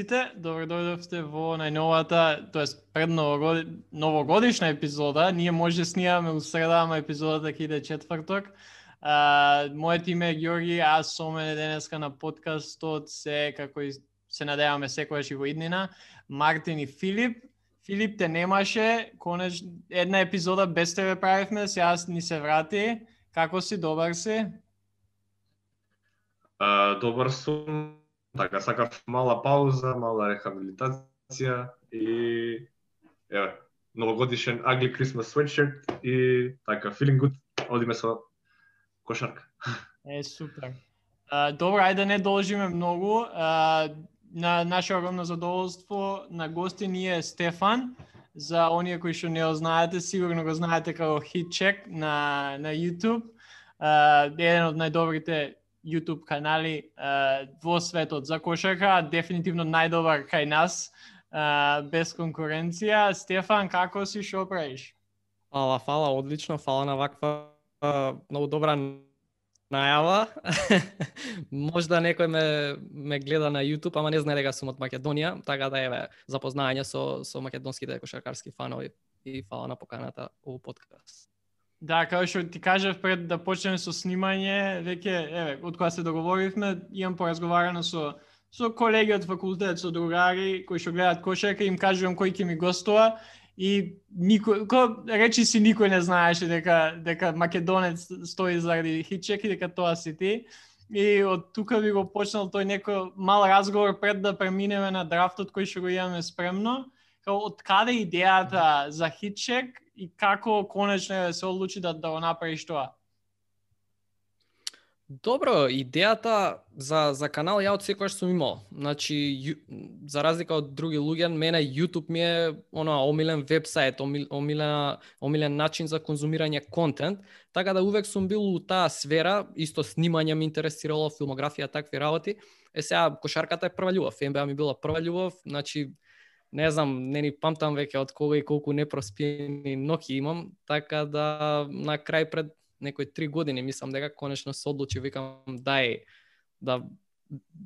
сите, добро дојдовте во најновата, тоест пред новогодишна епизода. Ние може снимаме у среда, ама епизодата ќе иде четврток. А, мојот име е Георги, аз со мене денеска на подкастот се, како и се надеваме секојаш и во иднина, Мартин и Филип. Филип те немаше, конеч една епизода без тебе правивме, сега ни се врати. Како си, добар си? А, добар сум, така сакав мала пауза, мала рехабилитација и еве, новогодишен ugly Christmas sweatshirt и така feeling good, одиме со кошарка. Е, супер. А, добро, ајде не должиме многу. А, на наше огромно задоволство на гости ни е Стефан. За оние кои што не го знаете, сигурно го знаете како Hitcheck на, на YouTube. Uh, еден од најдобрите YouTube канали uh, во светот за кошарка, дефинитивно најдобар кај нас, uh, без конкуренција. Стефан, како си, шо правиш? Фала, фала, одлично, фала на ваква uh, многу добра најава. Можда некој ме, ме гледа на YouTube, ама не знае дека сум од Македонија, така да еве запознање со со македонските кошаркарски фанови и фала на поканата овој подкаст. Да, како што ти кажав пред да почнеме со снимање, веќе еве, од кога се договоривме, имам поразговарано со со колеги од факултет, со другари кои што гледаат кошарка, им кажувам кој ќе ми гостува и никој ко речи си никој не знаеше дека дека македонец стои заради хитчек и дека тоа си ти. И од тука би го почнал тој некој мал разговор пред да преминеме на драфтот кој што го имаме спремно. Као од каде идејата за хитчек и како конечно да се одлучи да, да го направиш тоа? Добро, идејата за, за канал ја од секогаш сум имал. Значи, ју, за разлика од други луѓе, мене YouTube ми е она омилен вебсайт, омил, омилен, омилен начин за конзумирање контент, така да увек сум бил у таа сфера, исто снимање ми интересирало, филмографија, такви работи. Е сега кошарката е прва љубов, НБА ми била прва љубов, значи не знам, не ни памтам веќе од кога и колку непроспиени ноки имам, така да на крај пред некои три години, мислам дека конечно се одлучи, викам, дај, да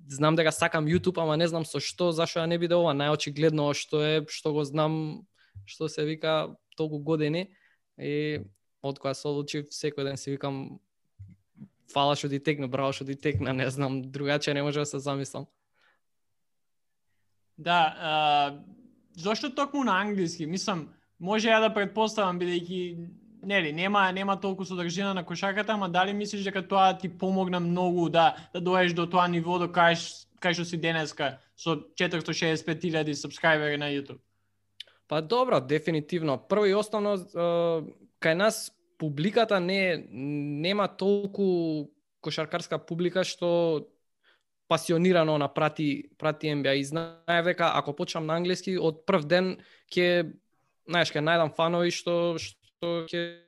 знам дека сакам YouTube, ама не знам со што, зашо ја не биде ова најочигледно што е, што го знам, што се вика толку години и од кога се одлучи секој ден си викам фала што ти текна, браво што ти текна, не знам, другаче не може да се замислам. Да, а, зошто токму на англиски? Мислам, може ја да предпоставам бидејќи нели нема нема толку содржина на кошарката, ама дали мислиш дека тоа ти помогна многу да да доеш до тоа ниво до кај кај што си денеска со 465.000 сабскрајбери на YouTube? Па добро, дефинитивно. Прво и основно кај нас публиката не нема толку кошаркарска публика што пасионирано на прати прати NBA и знае дека ако почнам на англиски од прв ден ќе знаеш ќе најдам фанови што што ќе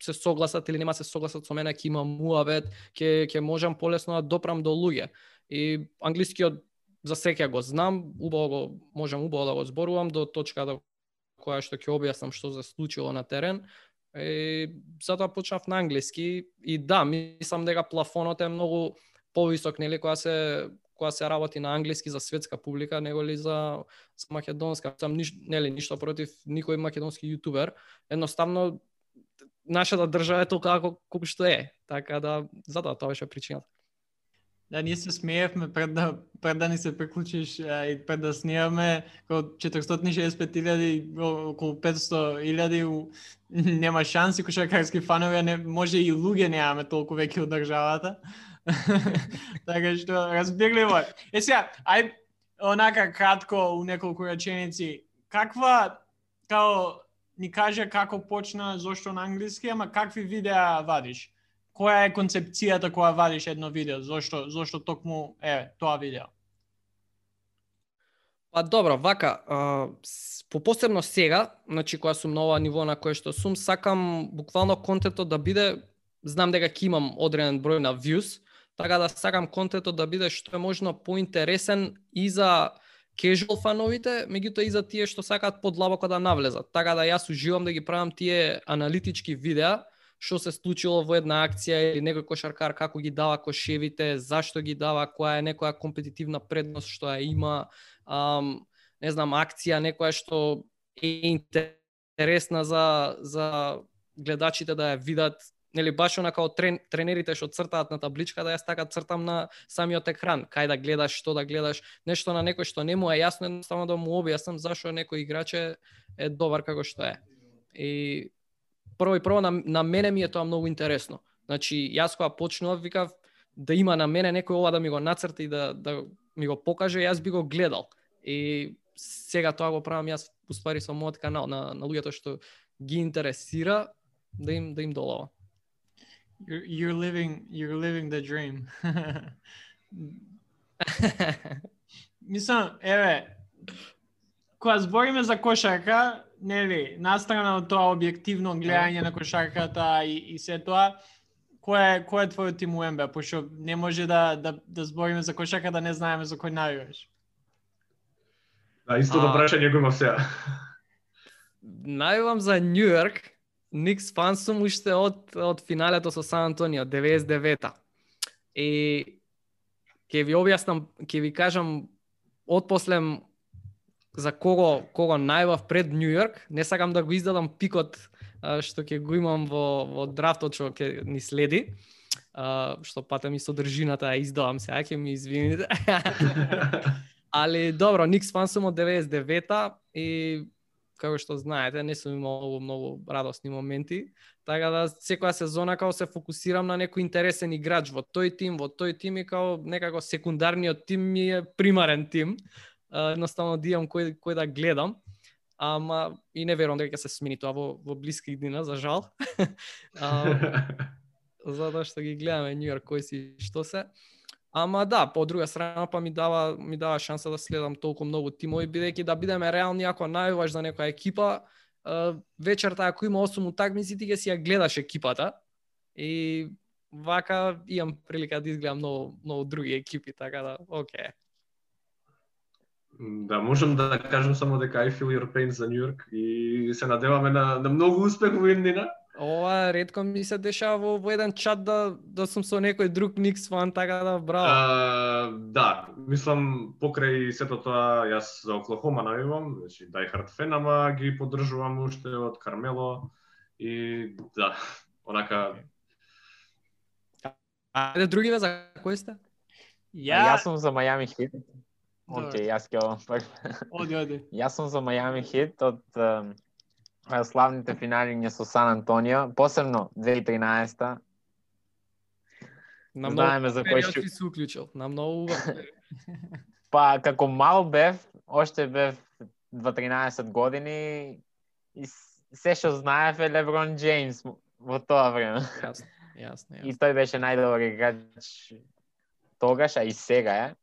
се согласат или нема се согласат со мене, ќе имам муавет, ќе ќе можам полесно да допрам до луѓе. И англискиот за секој го знам, убаво го можам убаво да го зборувам до точка да која што ќе објаснам што се случило на терен. И затоа почнав на англиски и да, мислам дека плафонот е многу повисок нели која се која се работи на англиски за светска публика, него ли за, за македонска. Сам ниш, нели ништо против никој македонски јутубер. Едноставно нашата држава е толку како колку што е. Така да затоа тоа беше причината. Да, ние се смеевме пред да, пред да ни се приклучиш а, и пред да снимаме, како 465.000, околу 500.000, нема шанси кошаркарски фанови, не, може и луѓе немаме толку веќе од државата. така што разбирливо. Е сега, ај онака кратко у неколку реченици, каква као ни каже како почна, зошто на англиски, ама какви видеа вадиш? која е концепцијата која вадиш едно видео? Зошто зошто токму е тоа видео? Па добро, вака, а, по посебно сега, значи која сум на ова ниво на кое што сум, сакам буквално контентот да биде, знам дека ќе имам одреден број на views, така да сакам контентот да биде што е можно поинтересен и за casual фановите, меѓутоа и за тие што сакаат подлабоко да навлезат. Така да јас уживам да ги правам тие аналитички видеа, што се случило во една акција или некој кошаркар како ги дава кошевите, зашто ги дава, која е некоја компетитивна предност што ја има, ам, не знам, акција некоја што е интересна за за гледачите да ја видат нели баш онака од трен, тренерите што цртаат на табличка да јас така цртам на самиот екран, кај да гледаш, што да гледаш, нешто на некој што не му е јасно, едноставно да му објаснам зашо некој играч е, е добар како што е. И прво и прво на, на мене ми е тоа многу интересно. Значи, јас кога почнував, викав да има на мене некој ова да ми го нацрти да да ми го покаже, јас би го гледал. И сега тоа го правам јас уствари со мојот канал на, на луѓето што ги интересира да им да им долава You're, you're living you're living the dream. Мислам, еве, кога збориме за кошарка, нели, настрана од тоа објективно гледање на кошарката и, и се тоа, кој е кој е твојот тим УМБ, пошто не може да да да збориме за кошарка да не знаеме за кој навиваш. Да, исто А. прашање го имав сега. Најувам за Нью Йорк, Никс фан сум уште од од финалето со Сан Антонио 99-та. И ќе ви објаснам, ќе ви кажам отпосле за кого кого највав пред Нью Йорк, не сакам да го издадам пикот што ќе го имам во во драфтот што ќе ни следи. Што пата ми содржината ја издавам сега, ќе ми извините. Али добро, Никс фан сум од 99-та и како што знаете, не сум имал многу, многу радосни моменти, така да секоја сезона као се фокусирам на некој интересен играч во тој тим, во тој тим и као некако секундарниот тим ми е примарен тим. Едноставно да имам кој, кој да гледам. Ама и не верувам дека ќе се смени тоа во, во блиски днина, за жал. а, затоа што ги гледаме Нью Йорк кој си што се. Ама да, по друга страна па ми дава ми дава шанса да следам толку многу тимови бидејќи да бидеме реални ако најуваш за некоја екипа, вечерта ако има 8 утакмици ти ќе си ја гледаш екипата и вака имам прилика да изгледам многу многу други екипи, така да оке. Да, можам да кажам само дека I feel your pain за Нью Йорк и се надеваме на, на многу успех во Индина Ова ретко ми се дешава во, во еден чат да да сум со некој друг Никс фан, така да браво. А, да, мислам покрај сето тоа јас за Оклахома навивам, значи Die Hard фен, ама ги поддржувам уште од Кармело и да, онака Ајде другиве за кој сте? Ја... Ја, Јас сум за Мајами Хит. Океј, јас ќе оди, оди. Јас сум за Мајами Хит од славните финалиња со Сан Антонио, посебно 2013-та. На Знаеме за кој ќе си се уклучил. На многу. Па како мал бев, още бев 12 години и се што знаев е Леброн Джеймс во тоа време. Јасно, јасно, И тој беше најдобар играч тогаш, а и сега е.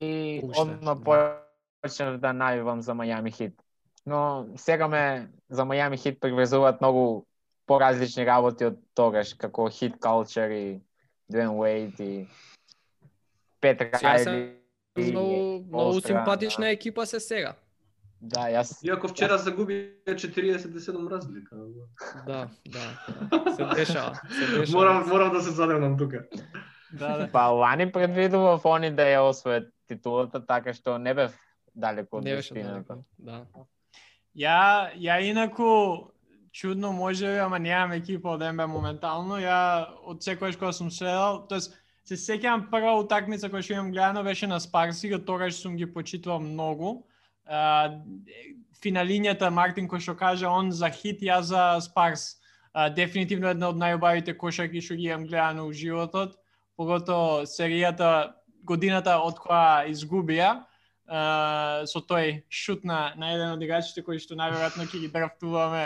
И одма да. почнав да навивам за Мајами Хит. Но сега ме за Мајами Хит приврзуваат многу поразлични работи од тогаш, како Хит Culture и Дуен Уейт и Пет Райли. Многу, многу симпатична екипа се сега. Да, јас Иако вчера загуби 47 разлика. Да, да. Се дешава, се дешава. Морам морам да се задевнам тука. Да, да. Па лани предвидував они да ја освојат титулата, така што не бев далеко од не беше вистината. далеко. Да. Ја, ја инаку чудно може, би, ама немам екипа од МБ моментално. Ја од секојаш кога сум следал, тоест се сеќавам прва утакмица која што имам гледано беше на Спарси, го тогаш сум ги почитувал многу. А, финалињата Мартин кој што кажа он за хит, ја за Спарс. А, дефинитивно една од најубавите кошарки што ги имам гледано у животот, погото серијата годината од која изгубија, со тој шут на, на еден од играчите кои што најверојатно ќе ги драфтуваме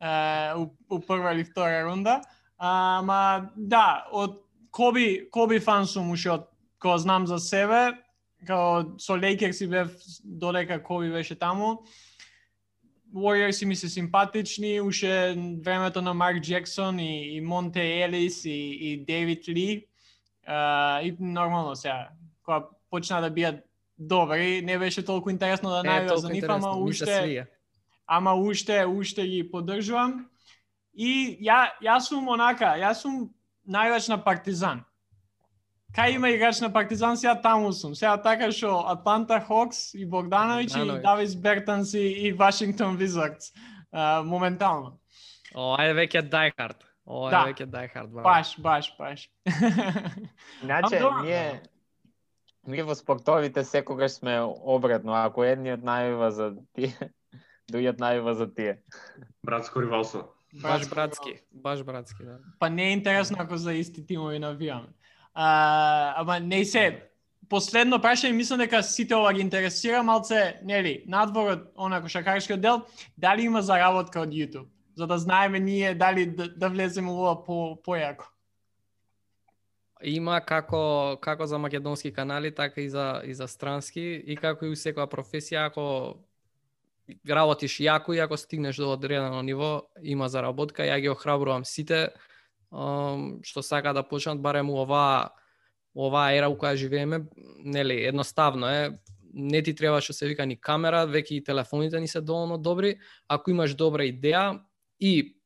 uh, у, у прва или втора рунда. Ама да, од Коби, Коби фан сум уште од кога знам за себе, као со Лейкерс и бев додека Коби беше таму. Warriors ми се симпатични, уште времето на Марк Джексон и, и Монте Елис и, и Дейвид Ли. Uh, и нормално сега, кога почна да бијат добри, не беше толку интересно да најавам толку за нив, ама уште, ама уште, уште ги поддржувам. И ја, јас сум онака, јас сум најгач на Партизан. Кај има играч на Партизан, сега таму сум. Сега така што Атланта Хокс и Богдановиќ и. Давис Бертанс и, Вашингтон Визардс. Моментално. Ова е веќе Hard. Ова Да. е веќе Die Hard. браво. Баш, баш, баш. Добро. ние, ние во спортовите секогаш сме обратно. Ако едниот најава за тие, другиот најава за тие. Братско ривалство. Баш братски, баш братски, да. Па не е интересно ако за исти тимови навиваме. А, ама не се, последно прашање, мислам дека сите ова ги интересира малце, нели, надвор од она кошакарскиот дел, дали има заработка од YouTube, за да знаеме ние дали да, да влеземе у ова по појако. Има како како за македонски канали, така и за и за странски и како и у секоја професија ако работиш јако и ако стигнеш до одредено ниво, има заработка. Ја ги охрабрувам сите што сака да почнат барем у оваа оваа ера у која живееме, нели, едноставно е, не ти треба што се вика ни камера, веќе и телефоните ни се доволно добри, ако имаш добра идеја и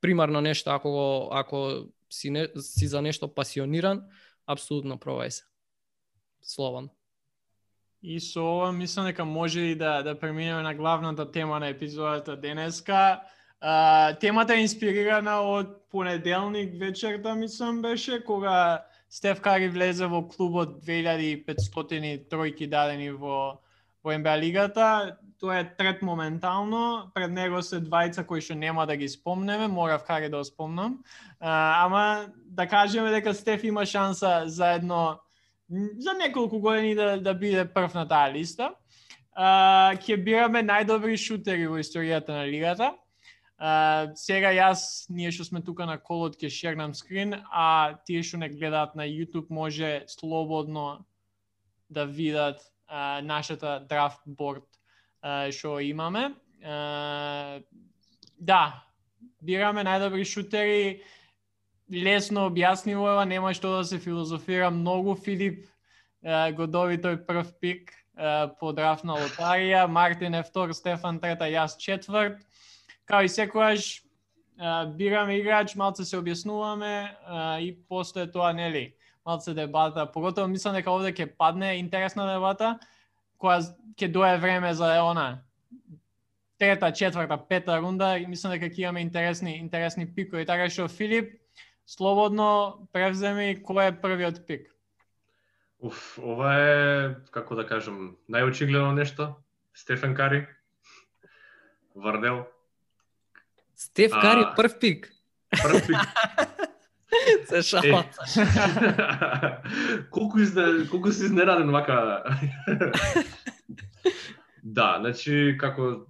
примарно нешто ако ако си не, си за нешто пасиониран, апсолутно пробај се. Слободно. И со ова мислам дека може и да да преминеме на главната тема на епизодата денеска. А, темата е инспирирана од понеделник вечерта, мислам беше, кога Стеф Кари влезе во клубот 2500 тројки дадени во во НБА лигата. Тоа е трет моментално, пред него се двајца кои што нема да ги спомнеме, морав Кари да го спомнам. А, ама да кажеме дека Стеф има шанса за едно за неколку години да, да биде прв на таа листа. А, ќе бираме најдобри шутери во историјата на лигата. А, сега јас, ние што сме тука на колот, ќе шернам скрин, а тие што не гледаат на YouTube може слободно да видат а, нашата драфт борд а, што имаме. А, да, бираме најдобри шутери, лесно објаснило ова, нема што да се филозофира многу. Филип а, го доби тој прв пик а, по драфтна лотарија, Мартин е втор, Стефан трета, јас четврт. Као и секојаш бираме играч, малце се објаснуваме а, и после тоа нели малце дебата, поготово мислам дека овде ќе падне интересна дебата, која ќе дое време за она трета, четврта, пета рунда, и мислам дека ќе имаме интересни интересни пикови, така што Филип слободно превземи кој е првиот пик. Уф, ова е, како да кажам, најочигледно нешто. Стефен Кари. Вардел. Стеф Кари прв пик. Прв пик. Се шала. колку изне, колку си изненаден вака. да, значи како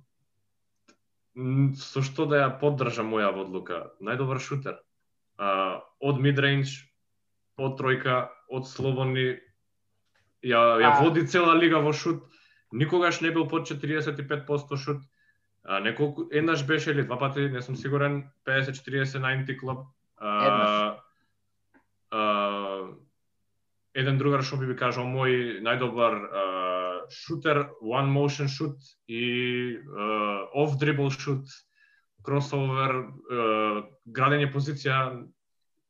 со што да ја поддржам моја одлука. Најдобар шутер. А, од мидрейндж, од тројка, од слободни ја ја А. води цела лига во шут. Никогаш не бил под 45% шут. А, неколку еднаш беше или два пати, не сум сигурен, 50-40 90 клуб. А, Еднаш. а, еден другар што би ви кажал мој најдобар а, шутер, one motion shoot и а, off dribble shoot, crossover, а, градење позиција,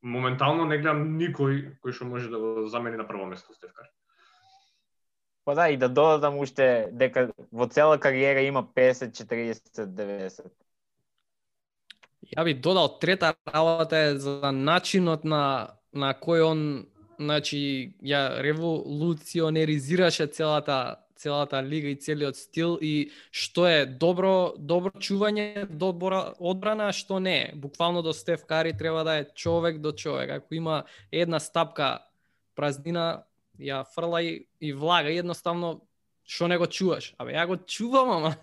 моментално не гледам никој кој што може да го замени на прво место Стеф Кари. Па да, и да додадам уште дека во цела кариера има 50, 40, 90. Ја би додал трета работа е за начинот на на кој он значи ја револуционеризираше целата целата лига и целиот стил и што е добро добро чување, добра одбрана, што не е. Буквално до Стеф Кари треба да е човек до човек. Ако има една стапка празнина, ја фрла и, и влага и едноставно што не го чуваш. Абе, ја го чувам, ама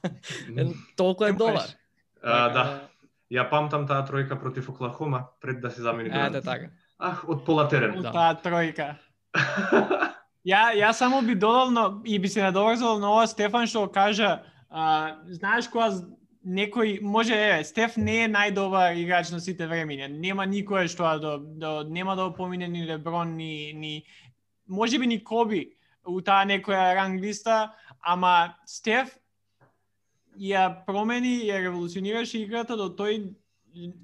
толку е можеш. А, Така да, ја памтам таа тројка против Оклахома пред да се замени Дурант. Ете така. Ах, од пола терен. Да. таа тројка. Ја ја само би додал но, и би се надоврзал на ова Стефан што кажа, а, знаеш кога некој може е Стеф не е најдобар играч на сите времиња. Нема никој што да до нема да го помине ни Леброн ни ни можеби ни Коби у таа некоја ранг листа, ама Стеф ја промени, ја револуционираше играта до тој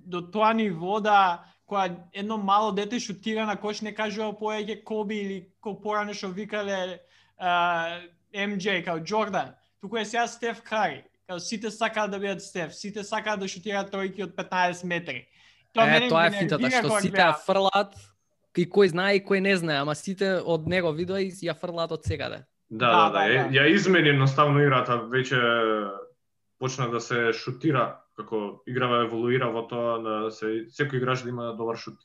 до тоа ниво да кога едно мало дете шутира на кош не кажува повеќе Коби или ко порано што викале MJ као Джордан, туку е сега Стеф Кари. Као сите сакаат да бидат Стеф, сите сакаат да шутираат тројки од 15 метри. е, тоа е фитата, што сите ја фрлаат и кој знае и кој не знае, ама сите од него видоа и ја фрлаат од секаде. Да, да, да, да, ја, ја измени едноставно играта, веќе почна да се шутира како играва еволуира во тоа да се секој играч да има добар шут.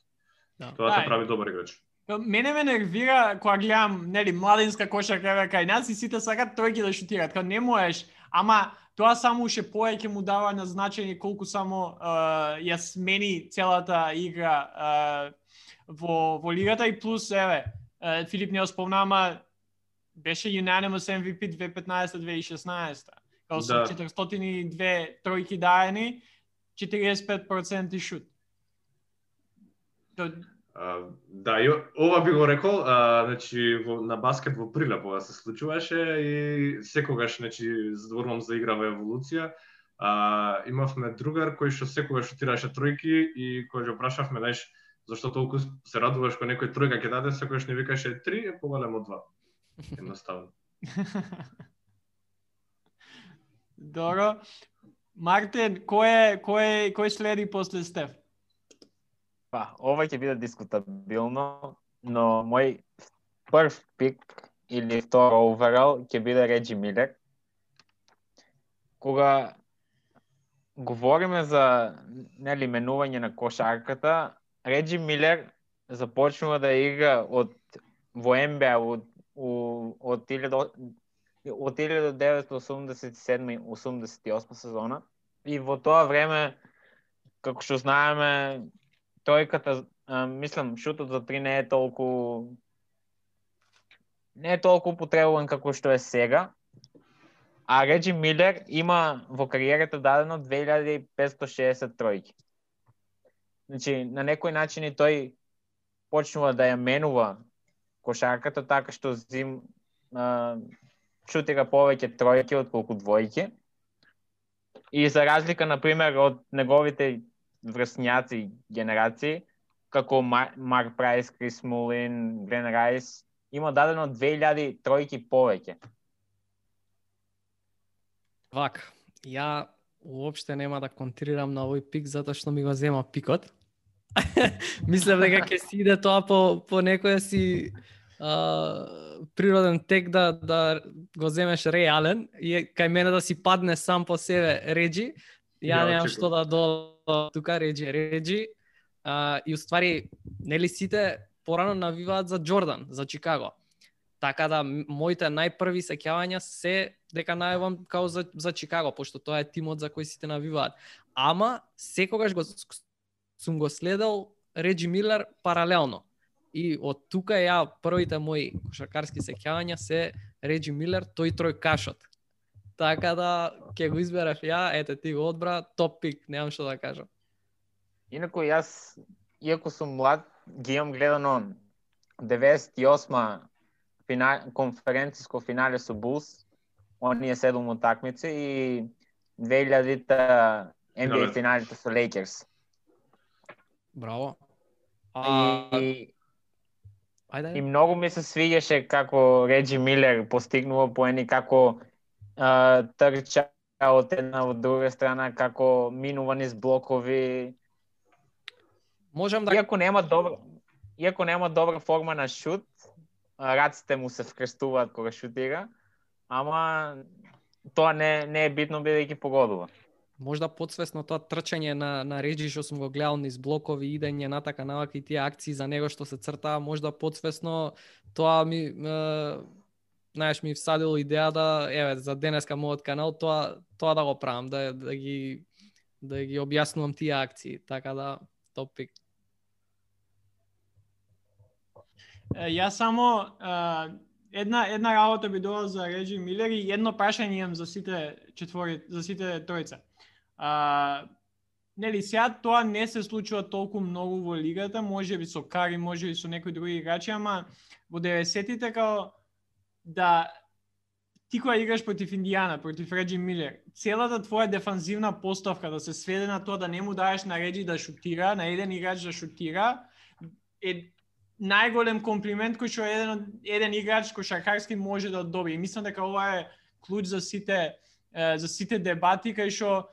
Да. Тоа те прави добар играч. Мене ме нервира кога гледам, нели, младинска кошарка кај нас и сите сакат тројки да шутираат. Кога не можеш, ама тоа само уште повеќе му дава на значење колку само uh, ја смени целата игра uh, во, во лигата и плюс, еве, uh, Филип не спомна, ама беше unanimous MVP 2015-2016. Као да. со 402 тројки даени, 45% шут. Uh, да, и ова би го рекол, а, значи во, на баскет во Прилеп ова се случуваше и секогаш значи зборувам за игра во еволуција. А, имавме другар кој што секогаш шутираше тројки и кој го прашавме, знаеш, зашто толку се радуваш кога некој тројка ќе даде, секогаш не викаше три, е поголемо два. Едноставно. Добро. Мартин, кој е кој кој следи после Стеф? Па, ова ќе биде дискутабилно, но мој прв пик или втор оверал ќе биде Реджи Милер. Кога говориме за нели менување на кошарката, Реджи Милер започнува да игра од во НБА од од 1987-88 сезона и во тоа време како што знаеме тројката, мислам, шутот за три не е толку не е толку потребуван како што е сега. А Реджи Милер има во кариерата дадено 2560 тројки. Значи, на некој начин и тој почнува да ја менува кошарката така што зим а, шутира повеќе тројки од колку двојки. И за разлика, на пример, од неговите врсњаци генерации, како Марк Прайс, Крис Мулин, Глен Райс, има дадено 2000 тројки повеќе. Вак, ја уопште нема да контрирам на овој пик затоа што ми го зема пикот. Мислам дека ќе си иде тоа по, по некоја си а, природен тек да, да го земеш реален и кај мене да си падне сам по себе Реджи, ја немам што да до тука Реджи Реджи. А, и уствари, нели сите порано навиваат за Джордан, за Чикаго. Така да моите најпрви сеќавања се дека најавам као за, за Чикаго, пошто тоа е тимот за кој сите навиваат. Ама секогаш го сум го следел Реджи Милер паралелно. И од тука ја првите мои кошаркарски сеќавања се Реджи Милер, тој трој кашот. Така да ќе го изберав ја, ете ти го одбра, топ пик, немам што да кажам. Инаку јас, иако сум млад, ги имам гледано 98 финал, конференциско финале со Булс, оние седум утакмици и 2000-та NBA финалите со Лейкерс. Браво. А... И, Ајде. И многу ми се свиѓаше како Реджи Милер постигнува поени, како а, трча од една од друга страна како минува низ блокови. Можам да Иако нема добра иако нема добра форма на шут, раците му се вкрестуваат кога шутира, ама тоа не не е битно бидејќи погодува. Можда подсвесно тоа трчање на на Реджи што сум го гледал низ блокови, идење натака навака и тие акции за него што се цртаа, можда подсвесно тоа ми е, знаеш, ми всадило идеја да, еве, за денеска мојот канал, тоа, тоа да го правам, да, да ги да ги објаснувам тие акции, така да топик. Ја само uh, една една работа би дала за Реджи Милер и едно прашање имам за сите четвори, за сите тројца. А, нели сега тоа не се случува толку многу во лигата, може би со Кари, може би со некои други играчи, ама во 90-тите као да ти кога играш против Индијана, против Реджи Милер, целата твоја дефанзивна поставка да се сведе на тоа да не му даеш на Реджи да шутира, на еден играч да шутира, е најголем комплимент кој што еден еден играч кошаркарски може да добие. И мислам дека ова е клуч за сите за сите дебати кај што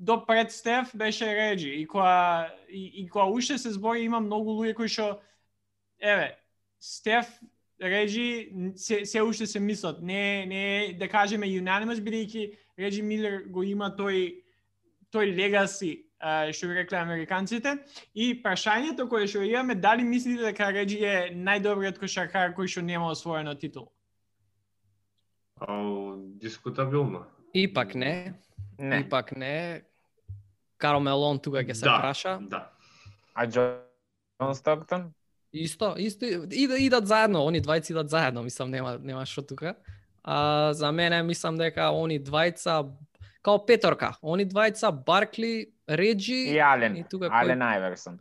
до пред Стеф беше Реджи и кога и, и кога уште се збори има многу луѓе кои што еве Стеф Реджи се, се уште се мислат. Не не да кажеме unanimous бидејќи Реджи Милер го има тој тој легаси што би рекле американците и прашањето кое што имаме дали мислите дека Реджи е најдобриот кошаркар кој што нема освоена титул? Ау, дискутабилно. Ипак не, Не. ипак не. Каро Мелон тука ќе се да, праша. Да. А Джон Стоктон? Исто, исто ида, идат заедно, они двајца идат заедно, мислам нема нема што тука. А за мене мислам дека они двајца као петорка, они двајца Баркли, Реджи И Ален. и тука кој- Ален Айверсон.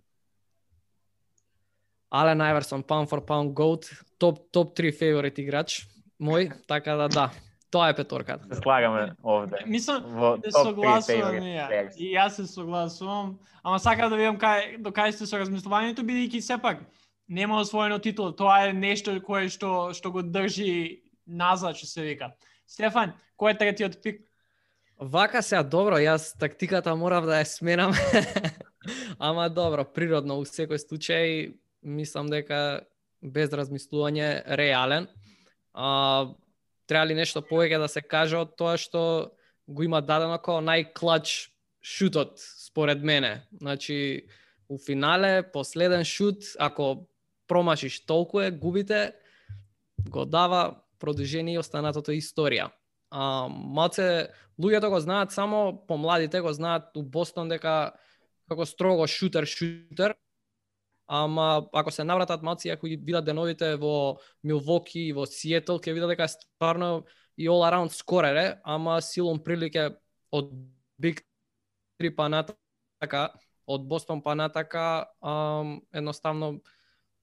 Ален Айверсон, pound for pound GOAT, топ топ 3 фаворит играч мој, така да да. Тоа е петорката. Се слагаме овде. Мислам, Во се 3 согласувам ја. И јас се согласувам, ама сакам да видам кај до кај сте со размислувањето бидејќи сепак нема освоено титул, тоа е нешто кое што што го држи назад, што се вика. Стефан, кој е третиот пик? Вака сега добро, јас тактиката морав да ја сменам. Ама добро, природно у секој случај мислам дека без размислување реален. А, треба ли нешто повеќе да се каже од тоа што го има дадено како најклач шутот според мене. Значи у финале последен шут ако промашиш толку е, губите, го дава продолжение и останатото историја. А, малце луѓето го знаат само помладите го знаат у Бостон дека како строго шутер шутер. Ама ако се навратат малци ако ги видат деновите во Милвоки и во Сиетл ќе видат дека е стварно и all around скорере, ама силом прилике од Биг 3 па натака, од Бостон па натака, ам, едноставно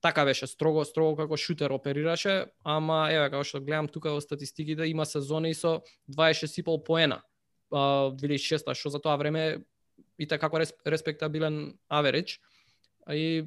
така беше строго строго како шутер оперираше, ама еве како што гледам тука во статистиките има сезони со 26,5 поена. А, 2006 што за тоа време и така како респектабилен аверидж. И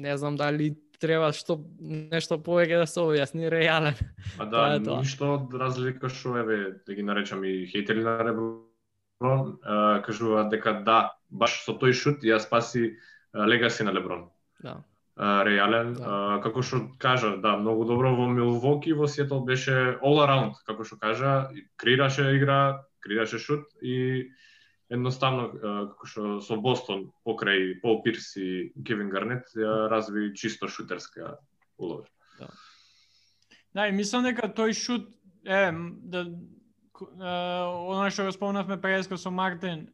не знам дали треба што нешто повеќе да се објасни реален. А да, ништо од разлика што еве да ги наречам и хейтери на Леброн, а, кажуваат дека да, баш со тој шут ја спаси легаси на Леброн. Да. А, реален, Да. а, како што кажа, да, многу добро во Милвоки, во Сиетл беше all around, како што кажа, креираше игра, креираше шут и едноставно како што со Бостон покрај Пол Пирс и Кевин Гарнет ја разви чисто шутерска улога. Да, и мислам дека тој шут е да она што го спомнавме преска со Мартин,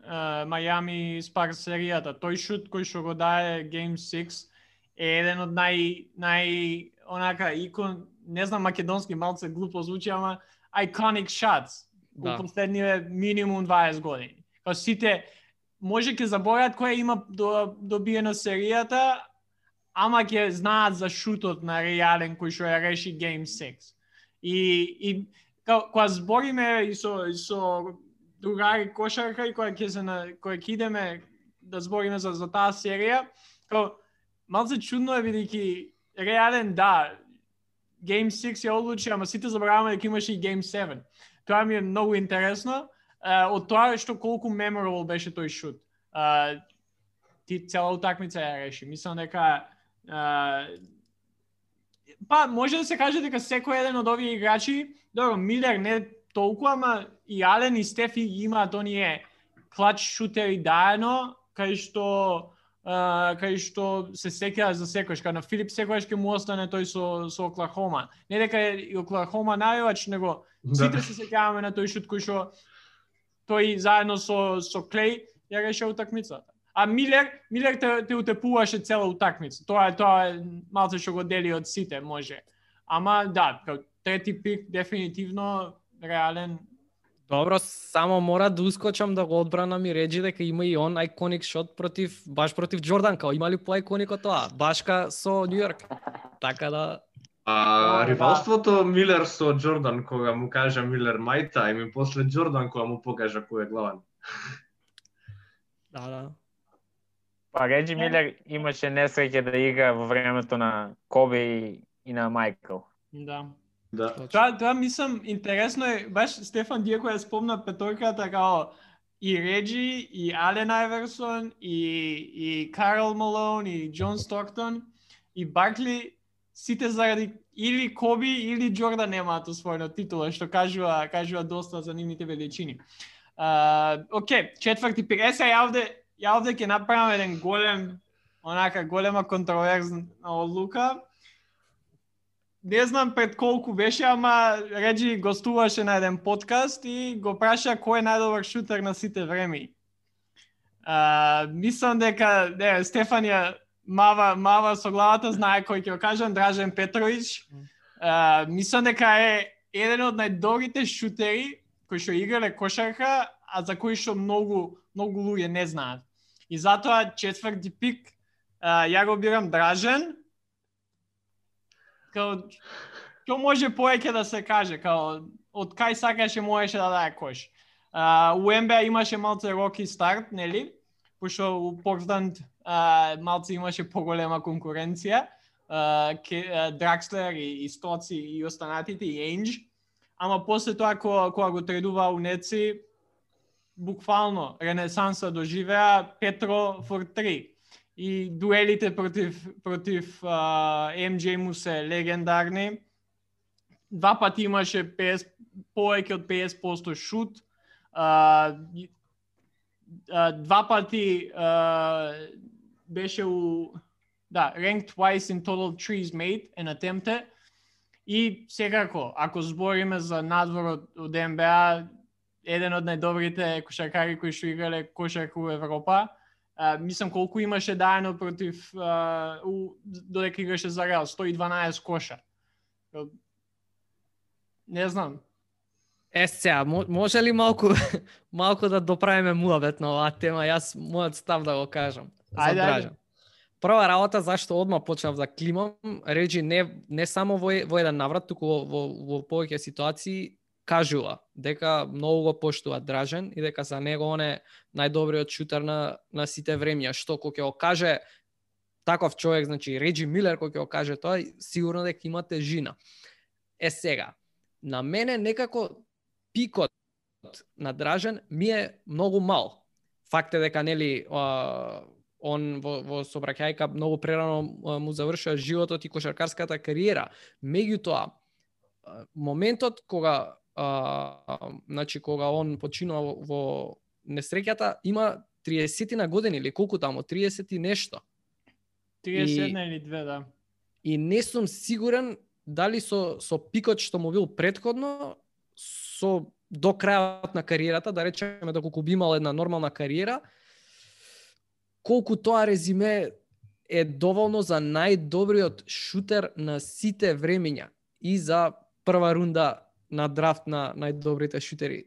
Мајами Спарс серијата, тој шут кој што го дае Game 6 е еден од нај нај онака икон, не знам македонски малце глупо звучи, ама iconic shots Да. во последниве минимум 20 години. Па сите може ќе заборат кој има до, добиено серијата, ама ќе знаат за шутот на реален кој што ја реши Game 6. И, и кога збориме и со, и со другари кошарка и кога ќе се на кога ќе идеме да збориме за, за таа серија, као малце чудно е бидејќи реален да Game 6 ја одлучи, ама сите забораваме дека имаше и Game 7. Тоа ми е многу интересно. Uh, од тоа што колку memorable беше тој шут. Uh, ти цела утакмица ја реши. Мислам дека uh, па може да се каже дека секој еден од овие играчи, добро, Милер не толку, ама и Ален и Стефи имаат оние клач шутери даено, кај што Uh, кај што се сеќаваш за секојаш, кај на Филип секојаш ќе му остане тој со, со Оклахома. Не дека е и Оклахома најувач, него Сите се сеќаваме на тој шут кој што тој заедно со со Клей ја реши утакмицата. А Милер, Милер те, те утепуваше цела утакмица. Тоа е тоа е малце што го дели од сите, може. Ама да, као трети пик дефинитивно реален. Добро, само мора да ускочам да го одбранам и реджи дека има и он айконик шот против баш против Джордан, као има ли по од тоа? Башка со Нью Така да А да. ривалството Милер со Джордан кога му кажа Милер мајта и ми после Джордан кога му покажа кој е главен. Да, да. Па Реджи Милер имаше несреќа да игра во времето на Кобе и, и на Майкл. Да. Да. Тоа, тоа мислам интересно е, баш Стефан Дијако ја спомна петорката као и Реджи, и Ален Айверсон, и, и Карл Малон, и Џон Стоктон, и Баркли, сите заради или Коби или Джордан немаат освоено титула, што кажува, кажува доста за нивните величини. Uh, Океј, четврти пик. Е, сега ја овде, ја овде ќе направам еден голем, онака голема контроверзна одлука. Не знам пред колку беше, ама Реджи гостуваше на еден подкаст и го праша кој е најдобар шутер на сите време. Uh, мислам дека не, Стефанија мава мава со главата знае кој ќе го кажам Дражен Петрович. Uh, мислам дека е еден од најдобрите шутери кои што играле кошарка, а за кои што многу многу луѓе не знаат. И затоа четврти пик а, ја го бирам Дражен. Као што може поеќе да се каже, као од кај сакаше можеше да даде кош. А, у МБА имаше малце роки старт, нели? Пошто у Портленд а, малце имаше поголема конкуренција. А, ке, а, Дракслер и, и Стоци и останатите и Енџ. Ама после тоа кога, кога го тредува у Неци, буквално ренесанса доживеа Петро Фор 3. И дуелите против против а, му се легендарни. Два пати имаше 50 повеќе од 50% шут. А, а, два пати а, беше у да, ranked twice in total trees made and attempted. И секако, ако збориме за надвор од, од НБА, еден од најдобрите кошаркари кои што играле кошарка у Европа, а, мислам колку имаше дајано против а, у, додека играше за Реал, 112 коша. Не знам. Е, сега, може ли малку, малку да доправиме муабет на оваа тема? Јас мојот став да го кажам. Ајде, ајде. Прва работа зашто одма почнав да климам, Реджи не, не само во, во еден наврат, туку во, во, во повеќе ситуации кажува дека многу го поштува Дражен и дека за него он е најдобриот шутер на, на сите времиња, што кога ќе го каже таков човек, значи Реджи Милер кој ќе го каже тоа, сигурно дека има тежина. Е сега, на мене некако пикот на Дражен ми е многу мал. Факт е дека нели а, он во, во собраќајка многу прерано му завршува животот и кошаркарската кариера. Меѓутоа, моментот кога а, значи кога он починува во, во несреќата има 30 на години или колку таму 30 и нешто. 31 или 2, да. И не сум сигурен дали со со пикот што му бил предходно со до крајот на кариерата, да речеме доколку би имал една нормална кариера, колку тоа резиме е доволно за најдобриот шутер на сите времиња и за прва рунда на драфт на најдобрите шутери.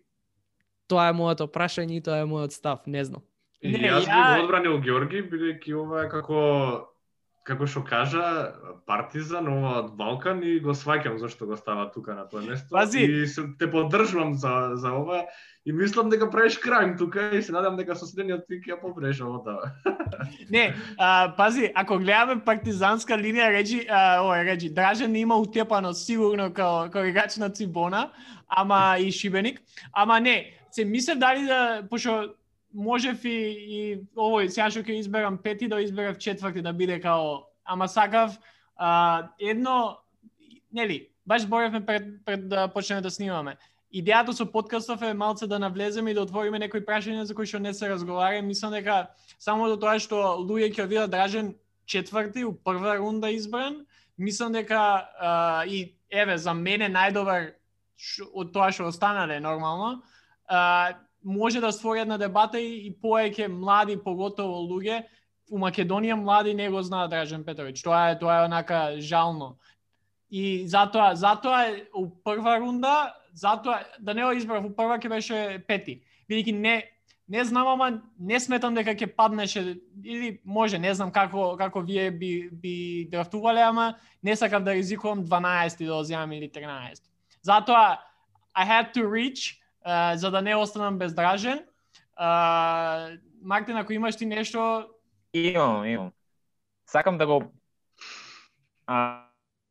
Тоа е моето прашање и тоа е мојот став, не знам. И Не, јас би ја- го одбранил Георги, бидејќи ова е како како што кажа партизан ова од Балкан и го сваќам зашто го става тука на тоа место Пази! и се, те поддржувам за за ова и мислам дека правиш крајм тука и се надам дека со следниот пик ја поправиш овота. Не, а, пази, ако гледаме партизанска линија, речи, а, ова речи, Дражен има утепано сигурно као, као играч на Цибона, ама и Шибеник, ама не, се мислев дали да, пошто можев и, и овој, сега што ќе изберам пети, да изберав четврти да биде као, ама сакав а, едно, нели, баш боревме пред, пред да почнеме да снимаме. Идејата со подкастов е малце да навлеземе и да отвориме некои прашања за кои што не се разговара. Мислам дека само до тоа што луѓе ќе видат Дражен четврти у прва рунда избран, мислам дека а, и еве за мене најдобар од тоа што останале нормално, а, може да створи една дебата и, и поеќе млади поготово луѓе у Македонија млади не го знаат Дражен Петрович. Тоа е тоа е онака жално. И затоа затоа е у прва рунда, затоа да не го избрав у прва ќе беше пети. Бидејќи не Не знам, ама не сметам дека ќе паднеше или може, не знам како како вие би би драфтувале, ама не сакав да ризикувам 12 да оземам или 13. Затоа I had to reach за да не останам бездражен. А, Мартин, ако имаш ти нешто, Имам, имам. Сакам да го а,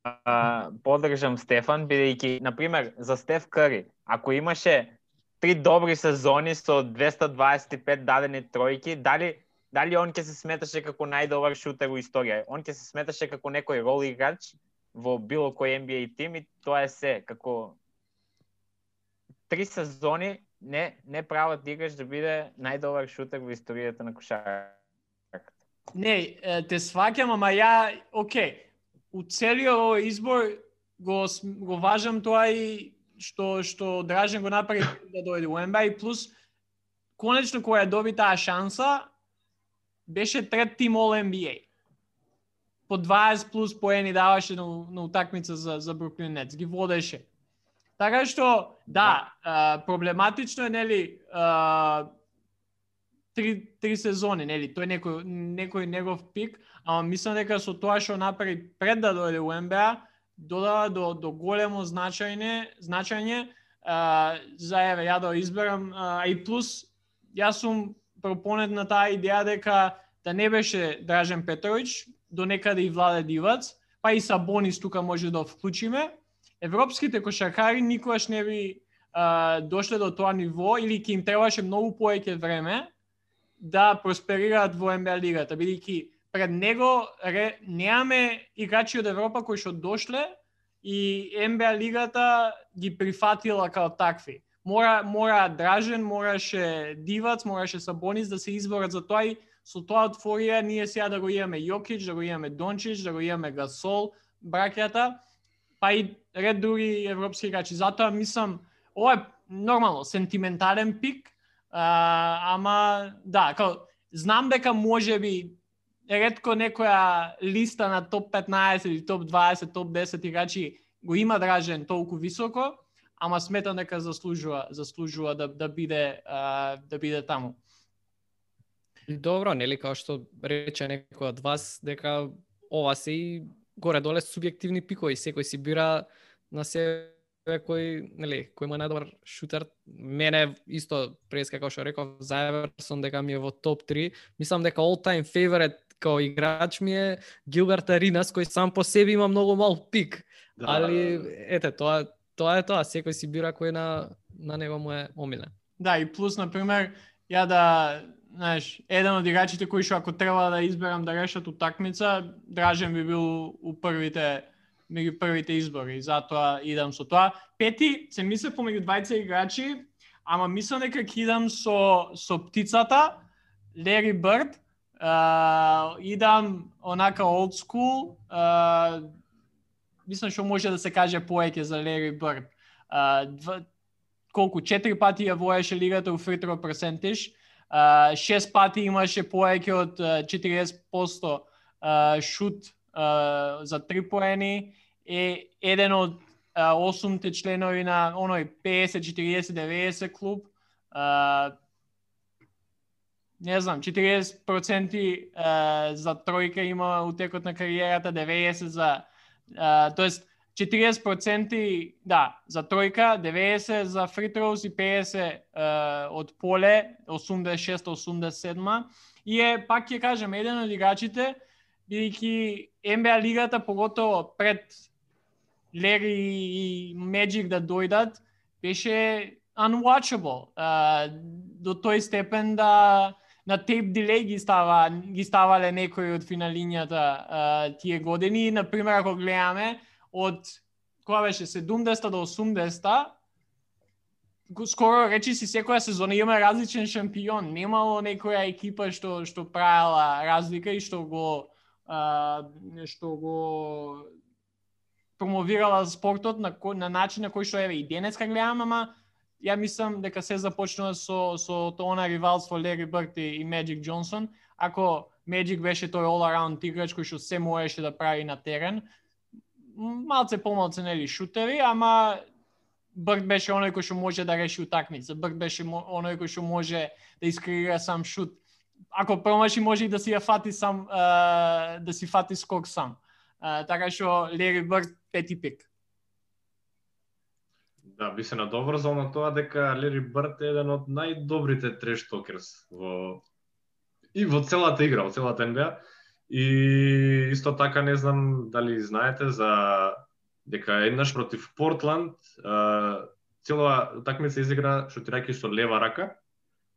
а, подржам Стефан, бидејќи, например, за Стеф Кари, ако имаше три добри сезони со 225 дадени тројки, дали дали он ќе се сметаше како најдобар шутер во историја? Он ќе се сметаше како некој рол играч во било кој NBA тим и тоа е се, како три сезони не не прават да играч да биде најдобар шутер во историјата на кошарката. Не, те сваќам, ама ја, окей, у целиот овој избор го, го важам тоа и што што Дражен го направи да дојде во НБА и плюс конечно која да доби таа шанса беше трет тим All NBA. По 20 плюс поени даваше на, на утакмица за за Бруклин Нетс, ги водеше. Така што да, а, проблематично е нели а, три, три сезони, нели? Тој некој некој негов пик, ама мислам дека со тоа што направи пред да дојде во НБА, додава до до големо значајне, значање а, за еве ја да изберам а, и плюс јас сум пропонет на таа идеја дека да не беше Дражен Петрович, до некаде и Владе Дивац, па и Сабонис тука може да вклучиме. Европските кошаркари никогаш не би а, дошле до тоа ниво или ќе им требаше многу повеќе време да просперираат во НБА лигата, бидејќи пред него ре, неаме играчи од Европа кои што дошле и НБА лигата ги прифатила како такви. Мора мора Дражен, мораше Дивац, мораше Сабонис да се изборат за тоа и со тоа отворија ние сега да го имаме Јокич, да го имаме Дончич, да го имаме Гасол, браќата па и ред други европски играчи. Затоа мислам, ова е нормално, сентиментален пик, а, ама да, као, знам дека може би ретко некоја листа на топ 15 или топ 20, топ 10 играчи го има дражен толку високо, ама сметам дека заслужува, заслужува да да биде а, да биде таму. Добро, нели као што рече некој од вас дека ова се и горе доле субјективни пикови, секој си бира на себе кој, нели, кој е најдобар шутер. Мене исто прес како што реков за Еверсон дека ми е во топ 3. Мислам дека all time favorite као играч ми е Гилберт Аринас кој сам по себе има многу мал пик. Да, Али да, да. ете тоа тоа е тоа, секој си бира кој на на него му е омилен. Да, и плюс, например, ја да, знаеш, еден од играчите кои што ако треба да изберам да решат утакмица, Дражен би бил у првите меѓу првите избори, затоа идам со тоа. Пети, се мисле помеѓу двајца играчи, ама мислам дека ќе идам со со птицата, Лери Бърд, uh, идам онака old school, uh, мислам што може да се каже поеќе за Лери Бърд. Uh, колку четири пати ја воеше лигата у фритро percentage, шест пати имаше повеќе од 40% шут за три поени, е еден од осумте членови на оној 50 40 90 клуб. Не знам, 40% за тројка има у текот на кариерата, 90 за тоест 40% да, за тројка, 90 за free throws и 50 uh, од поле, 86-87. И е, пак ќе кажем, еден од играчите, бидејќи NBA лигата, поготово пред Лери и Magic да дојдат, беше unwatchable. Uh, до тој степен да на тейп дилеј ги става ги ставале некои од финалињата uh, тие години. Например, ако гледаме од која беше 70 до 80 скоро речи си секоја сезона има различен шампион. Немало некоја екипа што што правела разлика и што го а, што го промовирала спортот на кој, на начин на кој што еве и денеска гледам, ама ја мислам дека се започнува со со тоа ривалство Лери Бърт и, и Джонсон. Ако Меджик беше тој all around играч кој што се можеше да прави на терен, малце помалце нели шутери, ама Брд беше оној кој што може да реши утакмица. Брд беше оној кој што може да искреира сам шут. Ако промаши може и да си ја фати сам а, да си фати скок сам. А, така што Лери Брд пети пик. Да, би се надоврзал на тоа дека Лери Брд е еден од најдобрите трештокерс во и во целата игра, во целата NBA. И исто така не знам дали знаете за дека еднаш против Портланд цела такмица изигра шутирајќи со лева рака.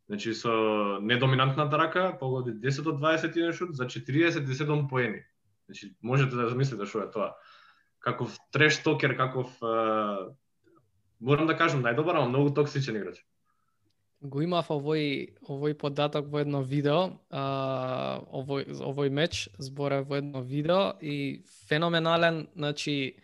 Значи со недоминантната рака погоди 10 од 21 шут за 47 поени. Значи можете да замислите што е тоа. Каков треш токер, каков а, морам да кажам најдобар, ама многу токсичен играч. Го имав овој овој податок во едно видео, а, овој овој меч збора во едно видео и феноменален, значи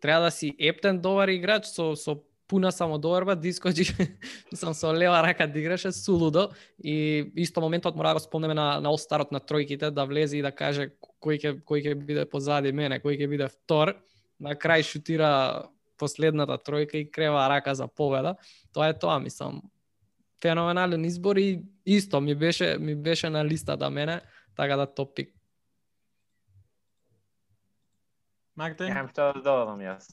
треба да си ептен добар играч со со пуна само доверба, да искочиш сам со лева рака да играше сулудо и исто моментот мора да го спомнеме на на All-Старот на тројките да влезе и да каже кој ќе кој ќе биде позади мене, кој ќе биде втор. На крај шутира последната тројка и крева рака за победа. Тоа е тоа, мислам. Феноменален избор и исто ми беше ми беше на листата мене, така да топ пик. Мартин? Немам што да додадам јас.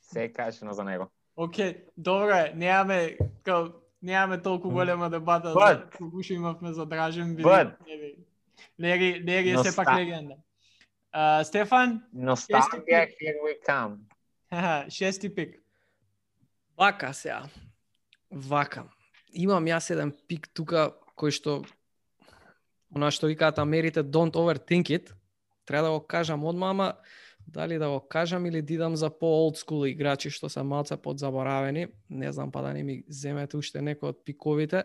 Се е качено за него. Океј, добро е, немаме као немаме толку голема дебата за But- колку што имавме за Дражен But- Лери. Лери, Лери е сепак легенда. А, Стефан, Носталгија, here we come. Шести пик. Вака сега. Вака. Имам јас еден пик тука кој што она што викаат Америте don't overthink it. Треба да го кажам одма, мама, дали да го кажам или дидам за по old school играчи што се малце подзаборавени. Не знам па да не ми земете уште некој од пиковите.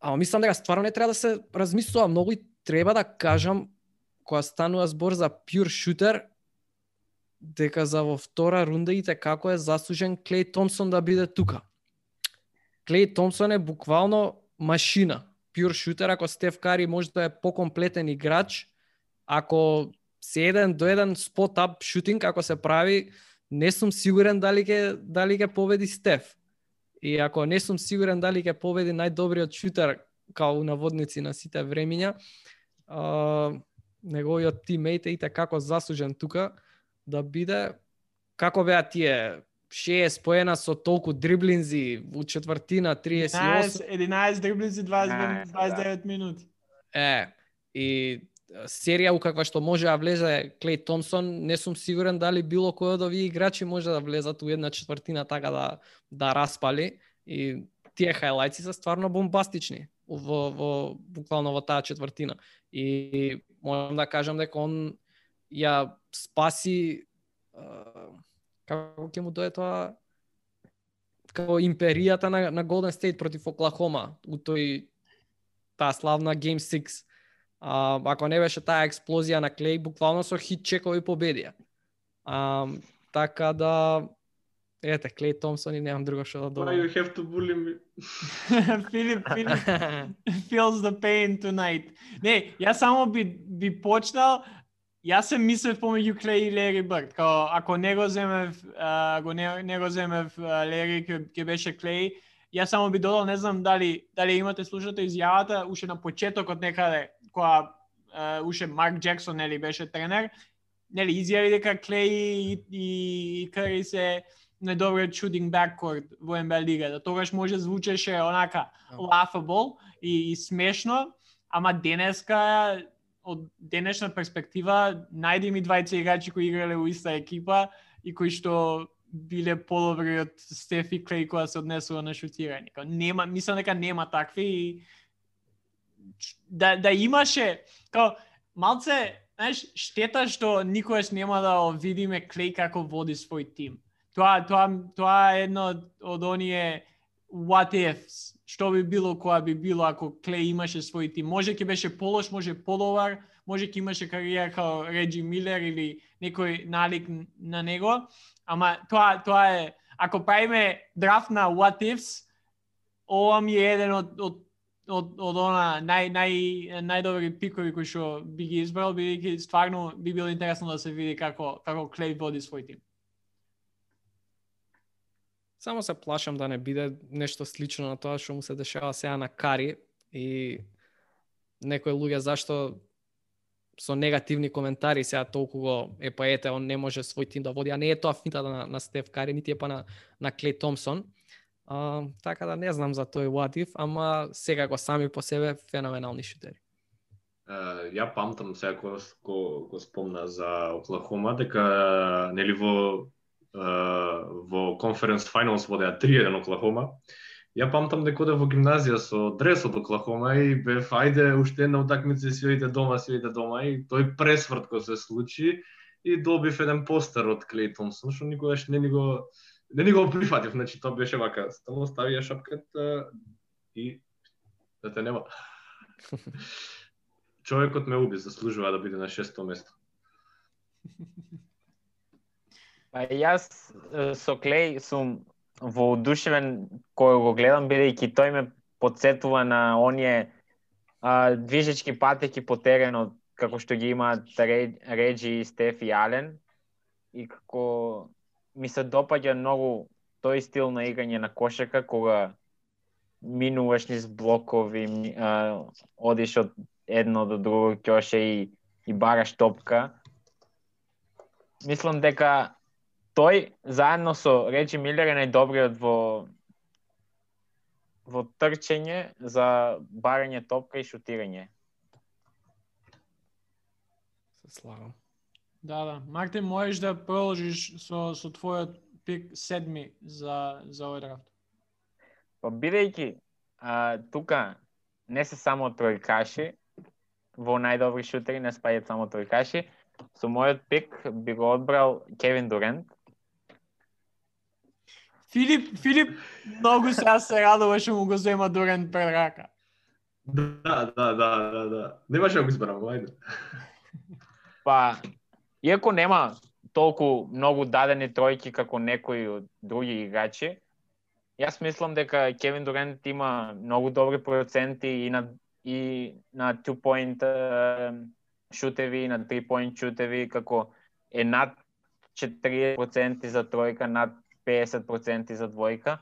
Ама мислам дека стварно не треба да се размислува многу и треба да кажам кога станува збор за pure shooter, дека за во втора рунда и така како е заслужен Клей Томсон да биде тука. Клей Томсон е буквално машина. Пюр шутер, ако Стеф Кари може да е покомплетен играч, ако се еден до еден спот ап шутинг ако се прави, не сум сигурен дали ќе дали ќе победи Стеф. И ако не сум сигурен дали ќе победи најдобриот шутер као наводници на сите времиња, а, неговиот тиммейт е и како заслужен тука да биде како беа тие 6 поена со толку дриблинзи у четвртина 38 11, 11 дриблинзи 20, Најс, 29 минути. е и серија у каква што може да влезе Клей Томсон, не сум сигурен дали било кој од овие играчи може да влезат у една четвртина така да да распали и тие хајлајци се стварно бомбастични во, во буквално во таа четвртина. И можам да кажам дека он ја спаси како ќе му дое тоа како империјата на, на Golden State против Оклахома у тој таа славна Game 6. А, ако не беше таа експлозија на Клей, буквално со хит чекови победија. А, така да ете Клей Томсон и немам друго што да додам. you have to bully me? Филип, Филип feels the pain tonight. Не, јас само би, би почнал, јас се мислев помеѓу Клей и Лери Бърд. Као, ако не го земев, а, ако не, не го земев а, Лери, ќе, ќе беше Клей, јас само би додал, не знам дали, дали имате слушате изјавата, уште на почетокот некаде, кога а, уште Марк Джексон, нели, беше тренер, нели, изјави дека Клей и, и, и Кари се најдобриот shooting backcourt во NBA лигата. Тогаш може звучеше онака laughable и, и смешно, ама денеска од денешна перспектива најди ми двајца играчи кои играле во иста екипа и кои што биле подобри од Стеф и Клей која се однесува на шутирање. Као нема, мислам дека нема такви и да да имаше као малце, знаеш, штета што никогаш нема да го видиме Клей како води свој тим. Тоа тоа тоа е едно од оние what ifs. Што би било која би било ако Клей имаше свој тим. Може ќе беше полош, може подобар, може ќе имаше кариера као Реджи Милер или некој налик на него, ама тоа тоа е ако правиме драфт на what ifs, ова ми е еден од од од, од она нај нај најдобри пикови кои што би ги избрал бидејќи стварно би било интересно да се види како како Клей води свој тим. Само се плашам да не биде нешто слично на тоа што му се дешава сега на Кари и некои луѓе зашто со негативни коментари сега толку го е па ете он не може свој тим да води, а не е тоа финта на, на Стеф Кари, нити е па на на Клей Томсон. А, така да не знам за тој what if, ама сега го сами по себе феноменални шутери. Uh, ја памтам сега кога го, го спомна за Оклахома дека нели во во конференц финалс водеа 3-1 Оклахома Ја памтам дека оде во гимназија со дрес од Оклахома и бев ајде уште една утакмица си ојде дома, си ојде дома и тој пресврт кој се случи и добив еден постер од Клей Томсон, што никогаш не ни го не ни го прифатив, значи тоа беше вака, само ставија шапката и да те нема. Човекот ме уби, заслужува да биде на шесто место. Па јас со Клей сум воодушевен кој го гледам, бидејќи тој ме подсетува на оние а, движечки патеки по теренот, како што ги имаат Реджи, Стеф и Ален. И како ми се допаѓа многу тој стил на играње на кошака, кога минуваш низ блокови, а, одиш од едно до друго ќоше и, и бараш топка. Мислам дека тој заедно со Реджи Милер е најдобриот во во трчење за барање топка и шутирање. Се слагам. Да, да. Мартин, можеш да продолжиш со, со твојот пик седми за, за овој драфт. Па бидејќи а, тука не се само тројкаши, во најдобри шутери не спаѓаат само тројкаши, со мојот пик би го одбрал Кевин Дурент, Филип, Филип многу сега се радува што му го зема Дурен пред рака. Да, да, да, да, да. Немаше да го изберам, ајде. Па, иако нема толку многу дадени тројки како некои од други играчи, јас мислам дека Кевин Дурент има многу добри проценти и на и на two point шутеви и на three point шутеви како е над 40% за тројка, над 50% за двојка,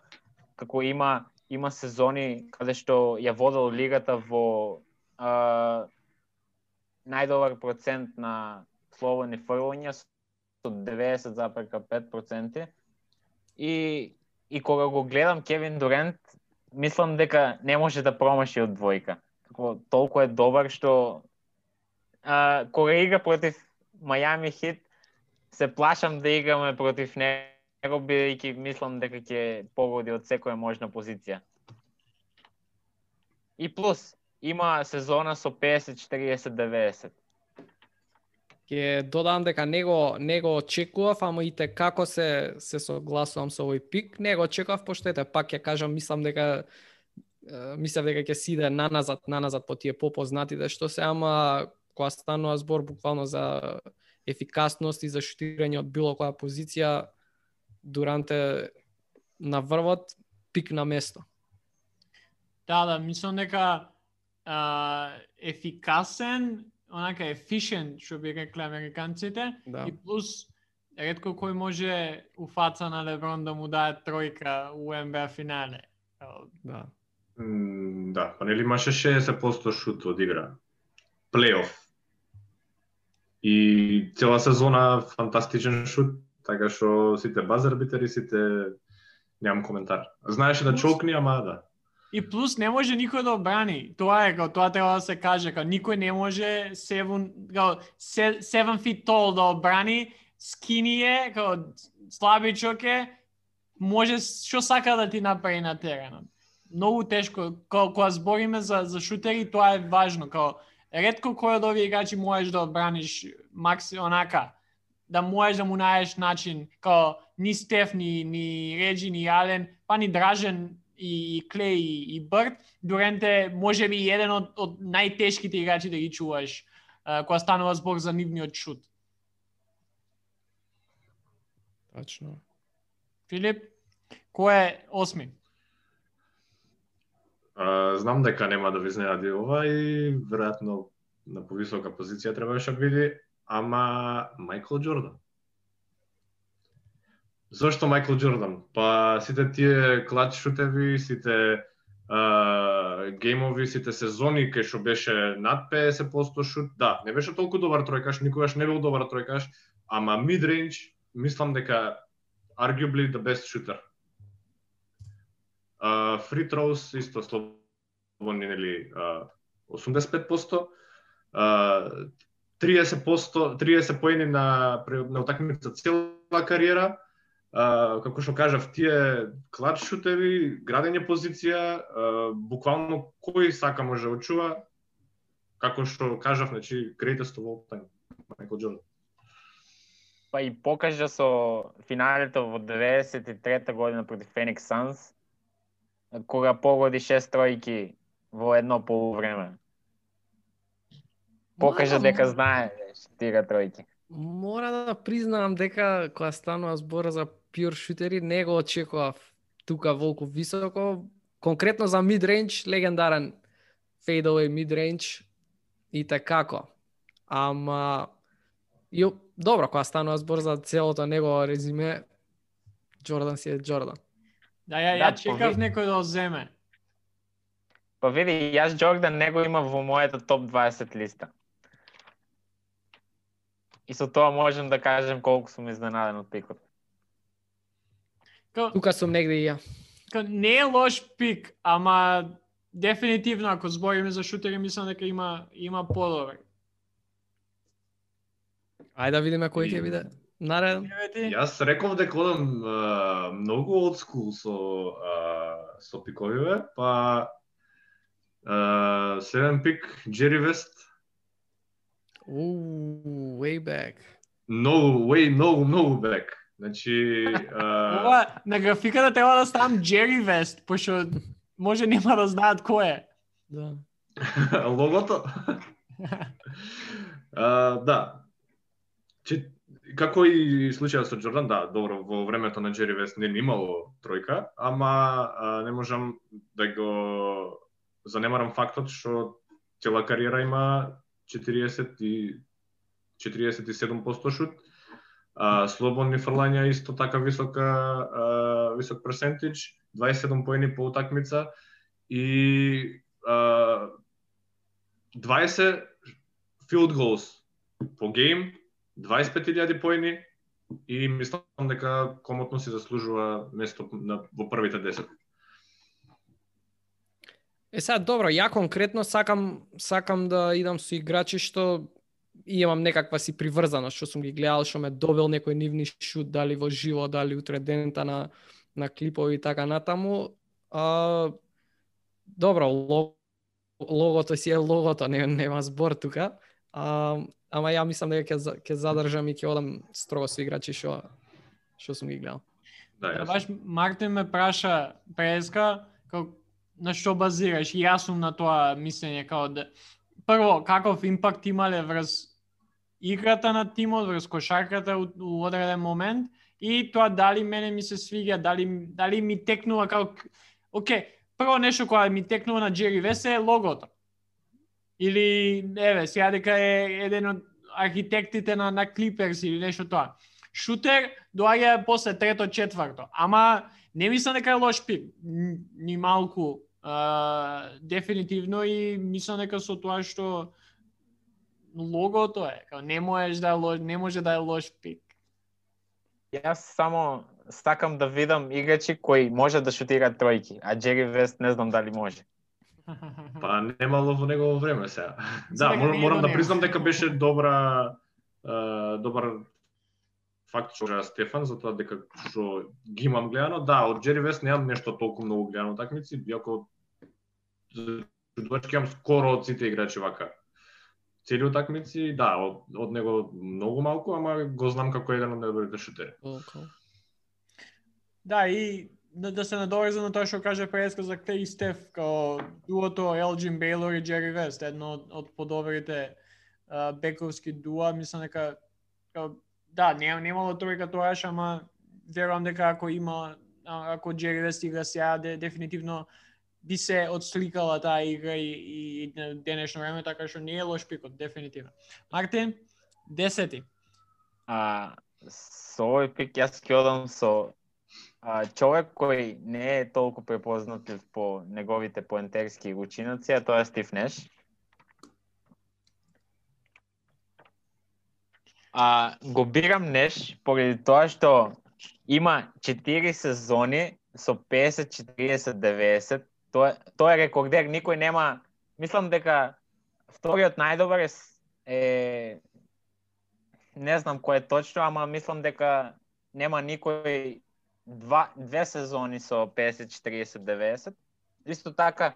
како има има сезони каде што ја водел лигата во а, најдобар процент на словени фрлања со 90,5% и и кога го гледам Кевин Дурент, мислам дека не може да промаши од двојка. Како толку е добар што а, кога игра против Мајами Хит, се плашам да играме против него него бидејќи мислам дека ќе погоди од секоја можна позиција. И плюс, има сезона со 50, 40, 90. Ке додам дека него него очекував, ама и те како се се согласувам со овој пик, него очекував пошто ете пак ќе кажам, мислам дека мислев дека ќе сиде наназад, наназад по тие попознатите да што се, ама кога станува збор буквално за ефикасност и за шутирање од било која позиција, Дуранте на врвот, пик на место. Да, да, мислам дека а, ефикасен, онака ефишен, што би рекли американците, Да. и плюс ретко кој може у фаца на Леброн да му даде тројка у НБА финале. Да. Да, па нели имаше 60% шут од игра. Плейоф. И цела сезона фантастичен шут, така што сите баз арбитери, сите немам коментар. Знаеше да чолкни, ама да. И плюс не може никој да обрани. Тоа е, као, тоа треба да се каже, као никој не може seven, као, се- seven feet tall да обрани, скини е, као слабичок е, може што сака да ти направи на теренот. Многу тешко, као, кога збориме за, за шутери, тоа е важно, као, ретко кој од овие играчи можеш да обраниш макси онака, да можеш да му најдеш начин, као ни Стеф, ни, ни Реджи, ни Ален, па ни Дражен и, и Клей и, и Бърт, Дуренте може би еден од, од најтешките играчи да ги чуваш а, кога станува збор за нивниот шут. Точно. Филип, кој е осми? А, знам дека нема да ви изненади ова и веројатно на повисока позиција требаше да биде, ама Майкл Джордан. Зошто Майкл Джордан? Па сите тие клач шутеви, сите а, геймови, сите сезони кај што беше над 50% шут, да, не беше толку добар тројкаш, никогаш не бил добар тројкаш, ама mid-range, мислам дека arguably the best shooter. Uh, free throws исто слободни нели uh, 85%, uh, 30% 30 поени на на утакмица цела кариера, Uh, како што кажав, тие клач шутеви, градење позиција, uh, буквално кој сака може да очува, како што кажав, значи, greatest of all time, Майкл Джордан. Па и покажа со финалето во 93 година против Феникс Санс, кога погоди шест тројки во едно полувреме. Покажа дека знае да штира тројки. Мора да признаам дека кога станува збор за pure шутери, не го очекував тука волку високо. Конкретно за mid-range, легендарен fadeaway mid-range и така Ама и добро, кога станува збор за целото негово резиме, Джордан си е Джордан. Да, ја, ја да, чекав некој да оземе. Па види, јас Джордан не го имам во мојата топ 20 листа. И со тоа можем да кажем колку сум изненаден од пикот. Ка... Тука сум негде и ја. Ка, не е лош пик, ама дефинитивно ако збориме за шутери, мислам дека има има подобар. Ајде да видиме кој ќе биде нареден. Јас реков дека одам uh, многу од скул со uh, со пиковиве, па uh, следен пик Джери Вест. Ooh, way back. No, way, no, no back. Значи... Uh... Ова, на графиката треба да ставам Джери Вест, пошто може нема да знаат кој е. Да. Логото? uh, да. Че, како и случајот со Джордан, да, добро, во времето на Джери Вест не имало тројка, ама а, не можам да го занемарам фактот што цела кариера има 40 и 47% шут, а, слободни фрлања исто така висока а, висок персентидж, 27 поени по утакмица и а, 20 field goals по гейм, 25.000 поени и мислам дека комотно си заслужува место на, во првите 10. Е сега добро, ја конкретно сакам сакам да идам со играчи што и имам некаква си приврзаност, што сум ги гледал, што ме добил некој нивни шут, дали во живо, дали утре дента на, на клипови и така натаму. А, добро, логото си е логото, не, нема збор тука. А, ама ја мислам дека ќе ќе задржам и ќе одам строго со играчи што што сум ги гледал. Да, да баш Мартин ме праша преска како на што базираш? Јас сум на тоа мислење како да прво каков импакт имале врз играта на тимот, врз кошарката у, у одреден момент и тоа дали мене ми се свиѓа, дали, дали ми текнува како... Оке, прво нешто кое ми текнува на Джери Весе е логото. Или, еве, сега дека е еден од архитектите на, на Клиперс или нешто тоа. Шутер доаѓа после трето, четврто. Ама не мислам дека е лош пик. Ни малку. Uh, дефинитивно и мислам дека со тоа што логото е. Као не можеш да лош, не може да е лош пик. Јас само стакам да видам играчи кои може да шутираат тројки, а Джери Вест не знам дали може. Па немало во негово време сега. Да, мор, морам да признам дека беше добра uh, добар факт што Стефан за тоа дека што ги имам гледано, да, од Джери Вест немам нешто толку многу гледано такмици, иако чудовачки имам скоро од сите играчи вака цели утакмици, да, од, од него многу малку, ама го знам како еден од најдобрите шутери. Okay. Да, и да, да се надоврза на тоа што каже преска за Клей и Стеф, као дуото Елджин Бейлор и Джери Вест, едно од, од подобрите uh, бековски дуа, мислам дека као, да, не, немало тројка тоаш, ама верувам дека ако има ако Джери Вест игра сега, де, дефинитивно би се отсликала таа игра и, и, и денешно време, така што не е лош пикот, дефинитивно. Мартин, десети. А, со овој пик јас ќе одам со а, човек кој не е толку препознатлив по неговите поентерски учиноци, а тоа е Стив Неш. А, го бирам Неш поради тоа што има 4 сезони со 50, 40, 90. Тоа, тоа е рекордер, никој нема... Мислам дека вториот најдобар е, е не знам кој е точно, ама мислам дека нема никој два, две сезони со 50, 40, 90. Исто така,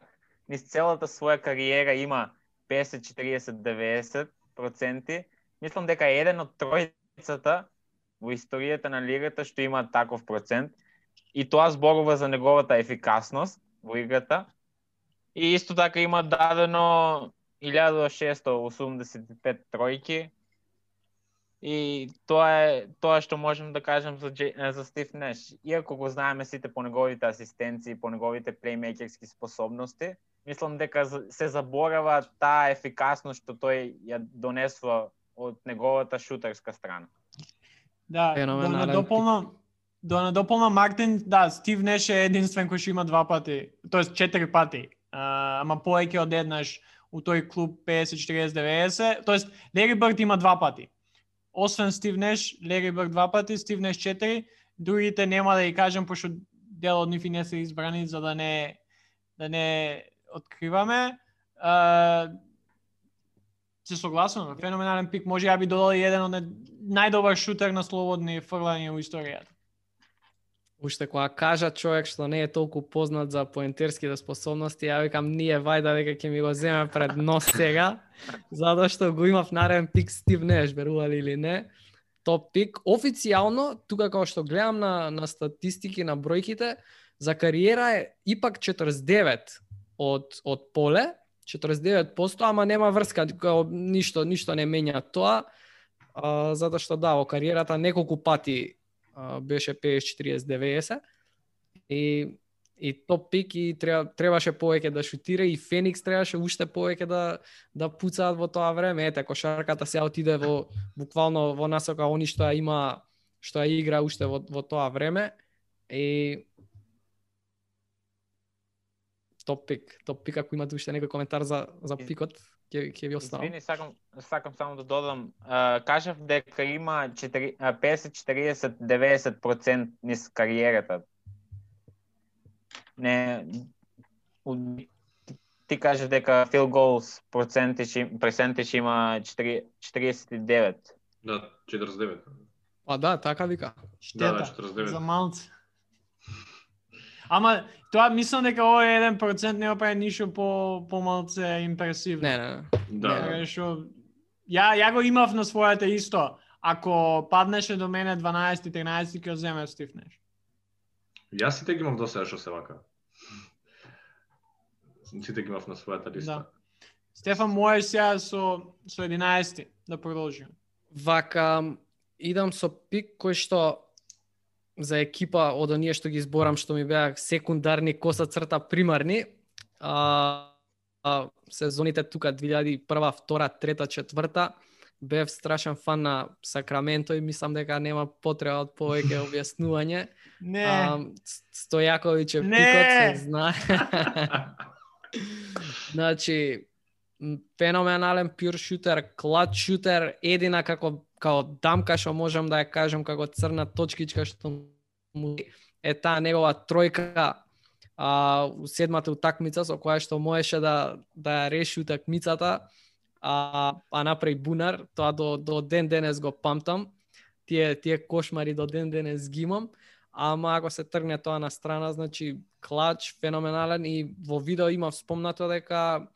низ целата своја кариера има 50, 40, 90 проценти. Мислам дека е еден од тројцата во историјата на лигата што има таков процент. И тоа зборува за неговата ефикасност во играта. И исто така има дадено 1685 тројки, И тоа е тоа што можем да кажем за, за Стив Неш. Иако го знаеме сите по неговите асистенции, по неговите плеймейкерски способности, мислам дека се заборава таа ефикасност што тој ја донесува од неговата шутерска страна. Да, да надополна, да надополна Мартин, да, Стив Неш е единствен кој што има два пати, тоест четири пати, а, ама поеќе од еднаш у тој клуб 50, 40, 90, тоест Лери Бърт има два пати освен Стив Неш, Лери Бърт два пати, Стив Неш четири, другите нема да ги кажем, пошто дел од нив не се избрани, за да не, да не откриваме. А, се согласувам, феноменален пик, може ја би додал еден од најдобар шутер на слободни фрлање во историјата. Уште кога кажа човек што не е толку познат за поентерските способности, ја викам ние вајда дека ќе ми го земе пред нос сега, затоа што го имав нарен пик Стив Неш, верували или не. Топ пик. Официјално, тука како што гледам на, на статистики, на бројките, за кариера е ипак 49 од, од поле, 49%, ама нема врска, као, ништо, ништо не менја тоа, а, затоа што да, во кариерата неколку пати беше 50-40-90 и и топ пик и треба, требаше повеќе да шутира и Феникс требаше уште повеќе да да пуцаат во тоа време. Ете, кошарката се отиде во буквално во насока они што ја има што ја игра уште во, во тоа време. И топ пик, топ пик ако имате уште некој коментар за за пикот ќе ќе ви оставам. Извини, сакам сакам само да додам, а, кажав дека има 4, 50 40 90% низ кариерата. Не ти кажа дека фил голс процентич процентич има 4, 49. Да, 49. Па да, така вика. Штета да, да, за малце. Ама тоа мислам дека овој еден процент не прави ништо по помалце импресивно. Не, не, не. Да. Не, шо, ја ја го имав на својата исто. Ако паднеше до мене 12 13 ќе земе Стив Неш. Јас сите ги имав до сега што се вака. Сите ги имав на својата листа. Да. Стефан мој сега со со 11 да продолжим. Вака идам со пик кој што за екипа од оние што ги изборам што ми беа секундарни коса црта примарни. А, а сезоните тука 2001, втора, трета, четврта бев страшен фан на Сакраменто и мислам дека нема потреба од повеќе објаснување. Не. А, Стојаковиќ е пикот, се знае. значи, феноменален пюр шутер, клад шутер, едина како како дамка што можам да ја кажам како црна точкичка што му е таа негова тројка а, у седмата утакмица со која што можеше да да ја реши утакмицата, а, а направи бунар, тоа до, до ден денес го памтам. Тие тие кошмари до ден денес ги имам. Ама ако се тргне тоа на страна, значи клач феноменален и во видео имав спомнато дека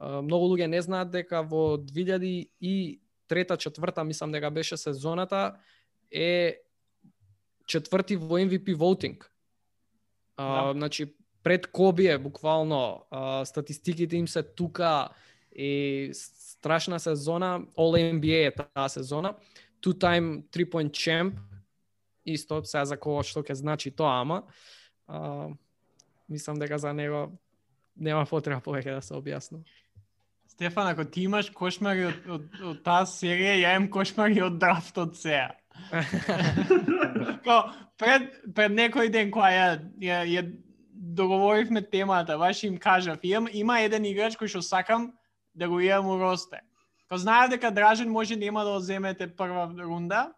многу луѓе не знаат дека во 2003 четврта мислам дека беше сезоната е четврти во MVP voting. А, да. значи пред Коби е буквално а, статистиките им се тука и страшна сезона, All NBA е таа сезона. Two time three point champ исто сега за кого што ќе значи тоа, ама а, мислам дека за него нема потреба повеќе да се објаснува. Стефан, ако ти имаш кошмари од, од, од таа серија, ја имам кошмари од драфтот сега. Као, пред, пред некој ден која ја, ја, ја договоривме темата, баш им кажав, имам, има еден играч кој што сакам да го имам у росте. Као знаев дека Дражен може нема да го земете прва рунда,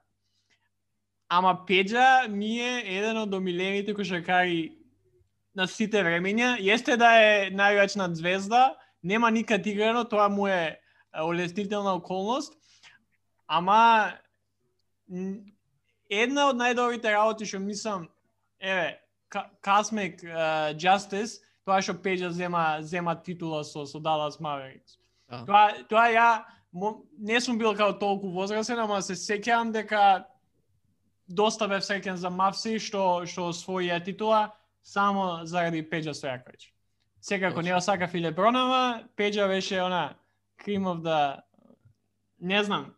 ама Педжа ми е еден од омилените кошаркари на сите времења. Јесте да е најрачна звезда, нема никад играно, тоа му е олеснителна околност, ама една од најдобрите работи што мислам, еве, Cosmic uh, Justice, тоа што Педжа зема зема титула со со Dallas Mavericks. Да. Тоа тоа ја не сум бил као толку возрастен, ама се сеќавам дека доста бев среќен за Мавси што што освоија титула само заради Педжа Стојаковиќ. Секако не ја сакав и Лебронова, Педжа беше она cream of the не знам.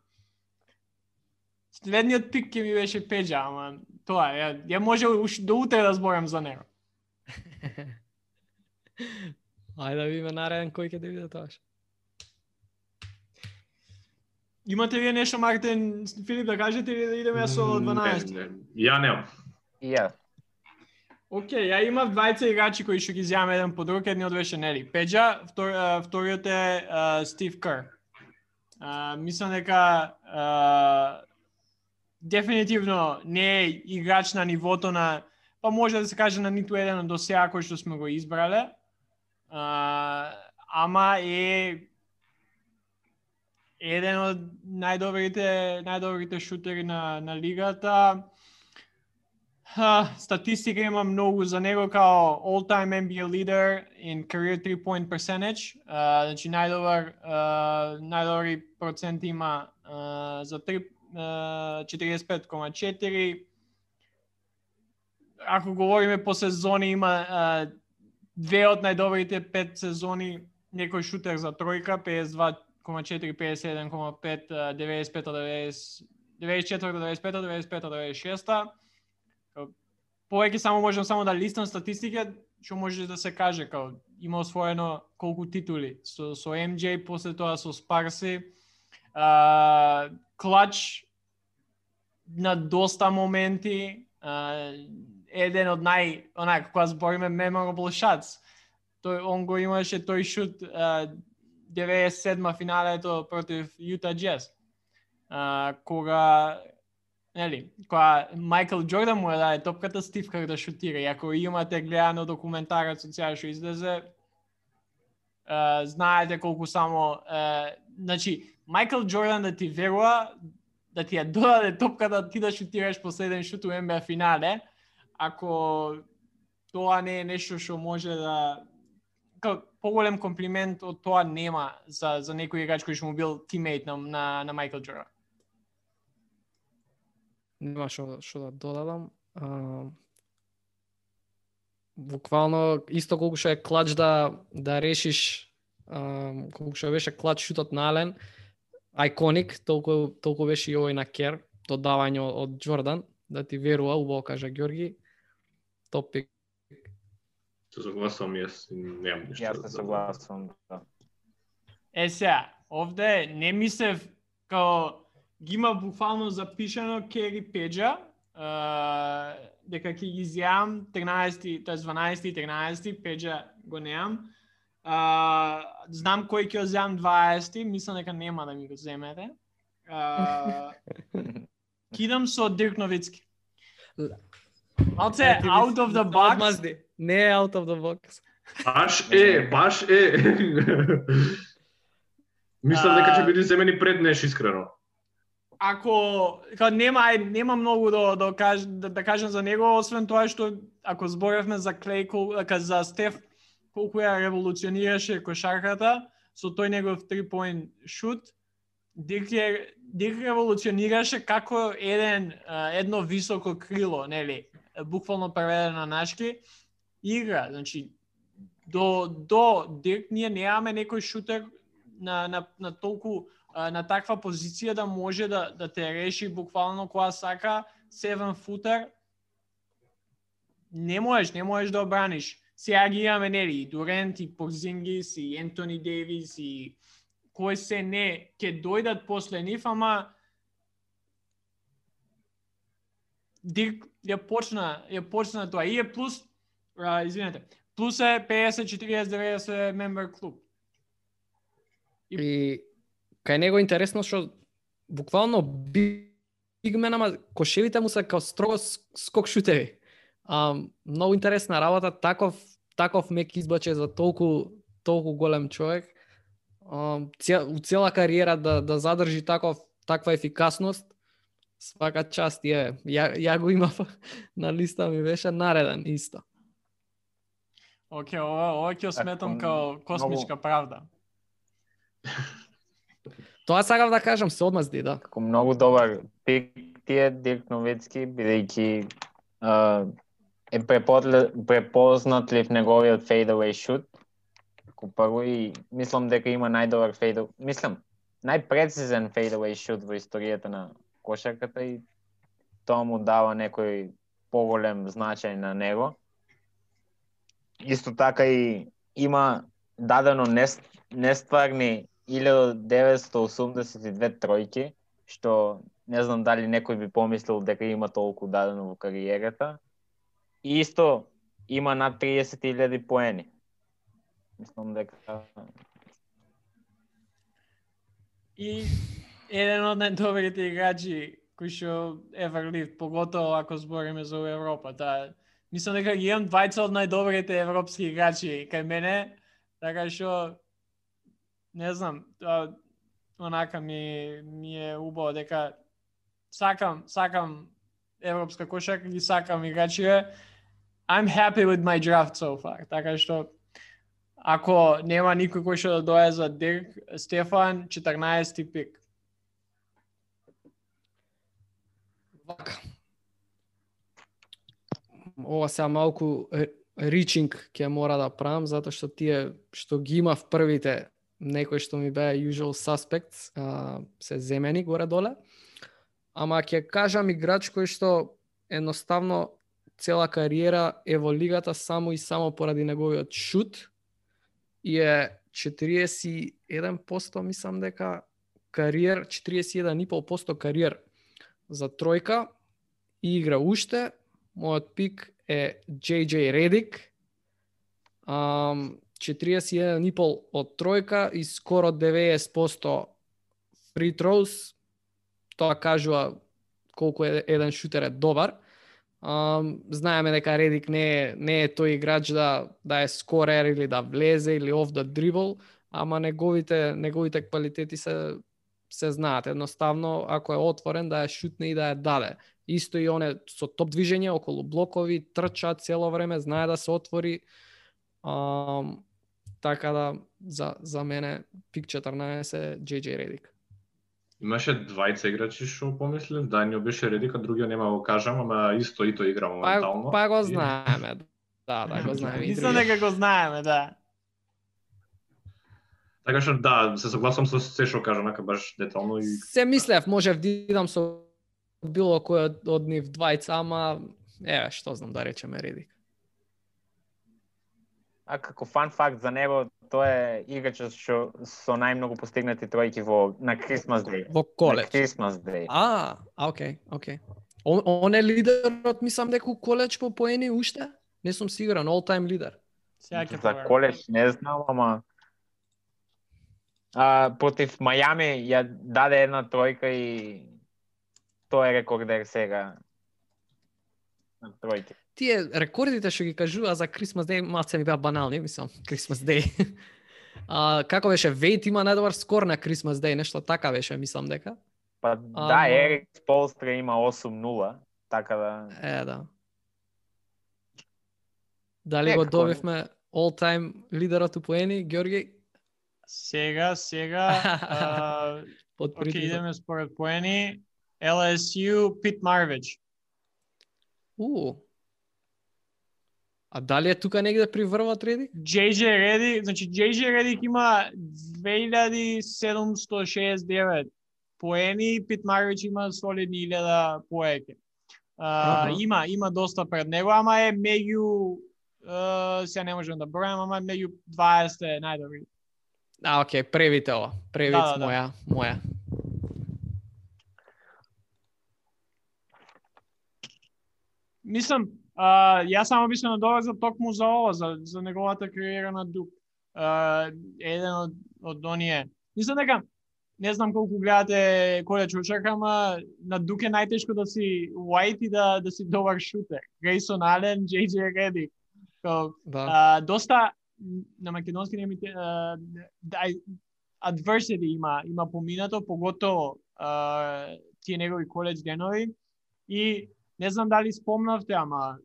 Следниот пик ќе ми беше Педжа, ама тоа ја, ја може уш до утре да зборам за него. Ајде да видиме нареден кој ќе да биде тоа. Имате вие нешто Мартин, Филип да кажете или да идеме со 12? Не, не. Ја Океј, okay, ја. Океј, ја имав двајца играчи кои што ги земам еден по друг, едниот беше Нели. Педжа, втор, вториот е Стив Кер. А, мислам дека а, дефинитивно не е играч на нивото на па може да се каже на ниту еден до сега кој што сме го избрале. А, ама е еден од најдобрите најдобрите шутери на на лигата. Ха, статистика има многу за него као all-time NBA leader in career three-point percentage. Uh, значи најдобар uh, најдобри процент има uh, за три uh, 45,4. Ако говориме по сезони има uh, две од најдобрите пет сезони некој шутер за тројка 52,4, 57,5, 95, 90, 94, 95, 95, 96 повеќе само можам само да листам статистика, што може да се каже као има освоено колку титули со со MJ, после тоа со Спарси. А, клач на доста моменти, а, еден од нај онак, кога збориме memorable shots. Тој он го имаше тој шут а, 97 финалето против Utah Jazz А, кога нели, кога Майкл Джордан му е даде топката, Стив Кер да шутира. И ако имате гледано документарец од сега што излезе, uh, знаете колку само... Uh, значи, Майкл Джордан да ти верува, да ти ја додаде топката, ти да шутираш последен шут у НБА финале, ако тоа не е нешто што може да поголем комплимент од тоа нема за за некој играч кој што му бил тиммейт на на, на Майкл Джордан нема што што да додадам. А, буквално исто колку што е клач да да решиш а, колку што беше клач шутот на Ален, айконик, толку толку беше и овој на Кер, додавање од Джордан, да ти верува, убаво кажа Ѓорги. Топ пик. Се согласувам јас, немам ништо. Јас се согласувам. Да. Е сега, овде не мислев као ги има буквално запишано Кери Педжа, а, дека ќе ги изјавам 13, тоест 12 и 13, Педжа го неам. А, знам кој ќе го земам 20, мислам дека нема да ми го земете. А, кидам со Дирк Новицки. Малце out of the box. Не е out of the box. Баш е, баш е. Мислам дека ќе биде земени пред неш искрено ако ка нема нема многу да да каж, да, да кажам за него освен тоа што ако зборевме за Клей кол, ка за Стеф колку ја револуционираше кошарката со тој негов 3 point шут Дик е Дик револуционираше како еден едно високо крило, нели, буквално преведено на нашки игра, значи до до Дик ние немаме некој шутер на на на толку на таква позиција да може да да те реши буквално која сака 7 футер не можеш, не можеш да обраниш. Сега ги имаме нели и Дурент и Порзингис и Ентони Дейвис и кој се не ќе дојдат после нив, ама Дирк ја почна, ја почна тоа. И е плюс, а, извинете, плюс е 50 40 90 мембер клуб. И, И кај него е интересно што буквално бигмен, ама кошевите му се као строго скок шутеви. А, многу интересна работа, таков таков мек избаче за толку толку голем човек. А, цел, у цела кариера да да задржи таков таква ефикасност. Свака част е. Ја, ја го имав на листа ми беше нареден исто. Оке, ова, ова ќе сметам као космичка правда. Тоа сакав да кажам, се одмазди, да. Како многу добар пик ти е Дирк Новицки, бидејќи е преподле- препознатлив неговиот fadeaway shoot. Како прво и мислам дека има најдобар фейд, мислам, најпрецизен fadeaway shoot во историјата на кошарката и тоа му дава некој поголем значај на него. Исто така и има дадено нест, нестварни 1982 тројки, што не знам дали некој би помислил дека има толку дадено во кариерата. И исто има над 30.000 поени. Мислам дека И еден од најдобрите играчи кои што ever lived, поготово ако збориме за Европа. Таа мислам дека ги имам двајца од најдобрите европски играчи кај мене, така што не знам, а, онака ми ми е убаво дека сакам сакам европска кошарка, ги сакам играчите. I'm happy with my draft so far. Така што ако нема никој кој што да дое за Дирк, Стефан 14 пик. Вака. Ова сега малку ричинг ќе мора да правам, затоа што тие што ги има в првите, некои што ми беа usual suspects, а, се земени горе-доле. Ама ќе кажам играч кој што едноставно цела кариера е во лигата само и само поради неговиот шут и е 41% мислам дека кариер, 41,5% кариер за тројка и игра уште. Мојот пик е JJ Redick. Um, 41,5 од тројка и скоро 90% free throws. Тоа кажува колку е, еден шутер е добар. Um, знаеме дека Редик не е, не е тој играч да, да е скорер или да влезе или off да дрибл, ама неговите, неговите квалитети се се знаат. Едноставно, ако е отворен, да ја шутне и да ја даде. Исто и оне со топ движење околу блокови, трча цело време, знае да се отвори. Um, така да, за, за мене, пик 14 JJ Редик. Имаше двајца играчи што помислив, Данио беше Редика, другиот нема да го кажам, ама исто и тој игра Па, моментално. па го И- знаеме. Да, да, го знаеме. и Мислам другиот. дека го знаеме, да. Така што да, се согласувам со се што кажа, нака баш детално и Се мислев, можев да идам со било кој од, од нив двајца, ама еве, што знам да речеме Редик. А како фан факт за него, тоа е играчот што со најмногу постигнати тројки во на Christmas Day. Во На коледж. Christmas Day. А, а, окей, окей. Он, он е лидерот, мислам дека у коледж по поени уште? Не сум сигурен, all time лидер. За коледж не знам, ама а, против Мајами ја даде една тројка и тој е рекордер сега на тројки. Тие рекордите што ги кажува за Christmas Day, малце ми беа банални, мислам, Christmas Day. а, како беше, Вейт има најдобар скор на Christmas Day, нешто така беше, мислам дека. Па Ама- да, Ерик Полстра има 8-0, така да Е, да. Дали го Некако. добивме all time лидерот у поени, Ѓорги? Сега, сега, а, притисок. идеме според поени. LSU, Пит Марвич. У. А дали е тука негде при врвот Редик? JJ Redick, значи JJ Redick има 2769 поени, Пит Марвич има солидни 1000 поеќе. А, Аха. има има доста пред него, ама е меѓу Uh, сега не можам да бројам, ама меѓу 20 е најдобри. А, окей, превите ова. Превит Да, да, да. моја, моја. мислам, а, јас само би се надовезал токму за ова, за, за неговата кариера на Дук. А, еден од, од оние. Мислам дека, не знам колку гледате колеч учак, ама на Дук е најтешко да си white и да, да си добар шутер. Грейсон Ален, JJ Редик. Као, Да. а, доста на македонски не ми а, да, adversity има има поминато поготово а, тие негови коледж денови и не знам дали спомнавте ама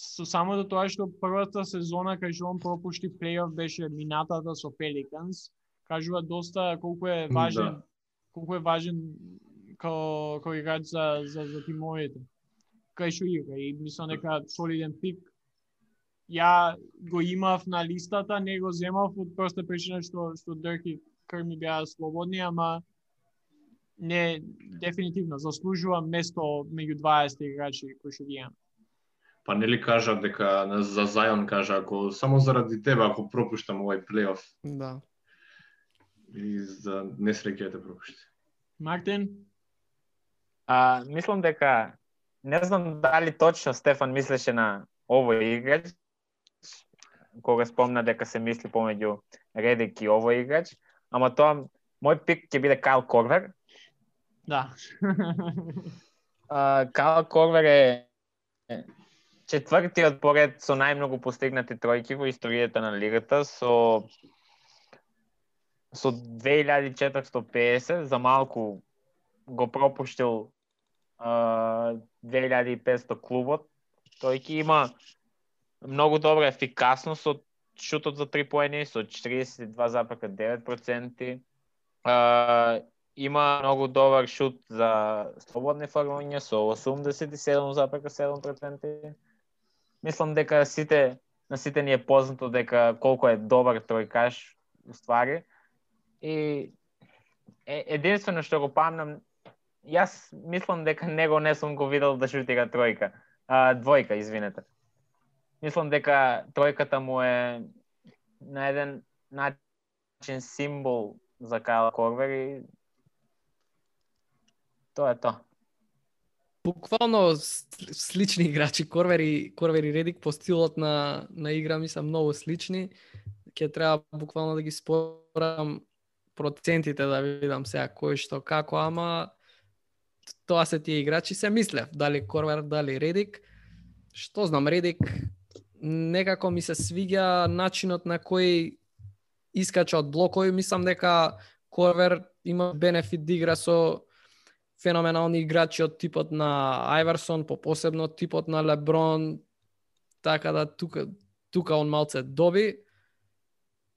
со самото тоа што првата сезона кај што он пропушти плейоф беше минатата со Пеликанс кажува доста колку е важен Да. колку е важен као као играч за за за тимовите кај што игра и мислам дека солиден пик ја го имав на листата, не го земав од проста причина што што Дърк и Кр ми беа слободни, ама не дефинитивно заслужува место меѓу 20 играчи кои што ги имам. Па нели кажа дека за Зајон кажа ако само заради тебе ако пропуштам овој плейоф Да. и за несреќа те пропушти. Мартин, А, мислам дека не знам дали точно Стефан мислеше на овој играч, кога спомна дека се мисли помеѓу Редик и овој играч, ама тоа мој пик ќе биде Кайл Корвер. да. А, Кайл Корвер е четвртиот поред со најмногу постигнати тројки во историјата на лигата со со 2450 за малку го пропуштил а, 2500 клубот. Тој ќе има многу добра ефикасност од шутот за три поени со 42,9%. А, има многу добар шут за слободни фармања со 87,7%. Мислам дека сите на сите ни е познато дека колку е добар тројкаш уствари. И е, единствено што го памнам, јас мислам дека него не сум го видел да шутира тројка. А, двојка, извинете. Мислам дека тројката му е на еден начин символ за Кайл Корвер и тоа е тоа. Буквално слични играчи, Корвер и, Корвер и Редик по стилот на, на игра ми се многу слични. Ќе треба буквално да ги спорам процентите да видам сега кој што како, ама тоа се тие играчи се мислев, дали Корвер, дали Редик. Што знам, Редик некако ми се свиѓа начинот на кој искача од блокови, мислам дека Корвер има бенефит да игра со феноменални играчи од типот на Айверсон, по посебно типот на Леброн, така да тука, тука он малце доби.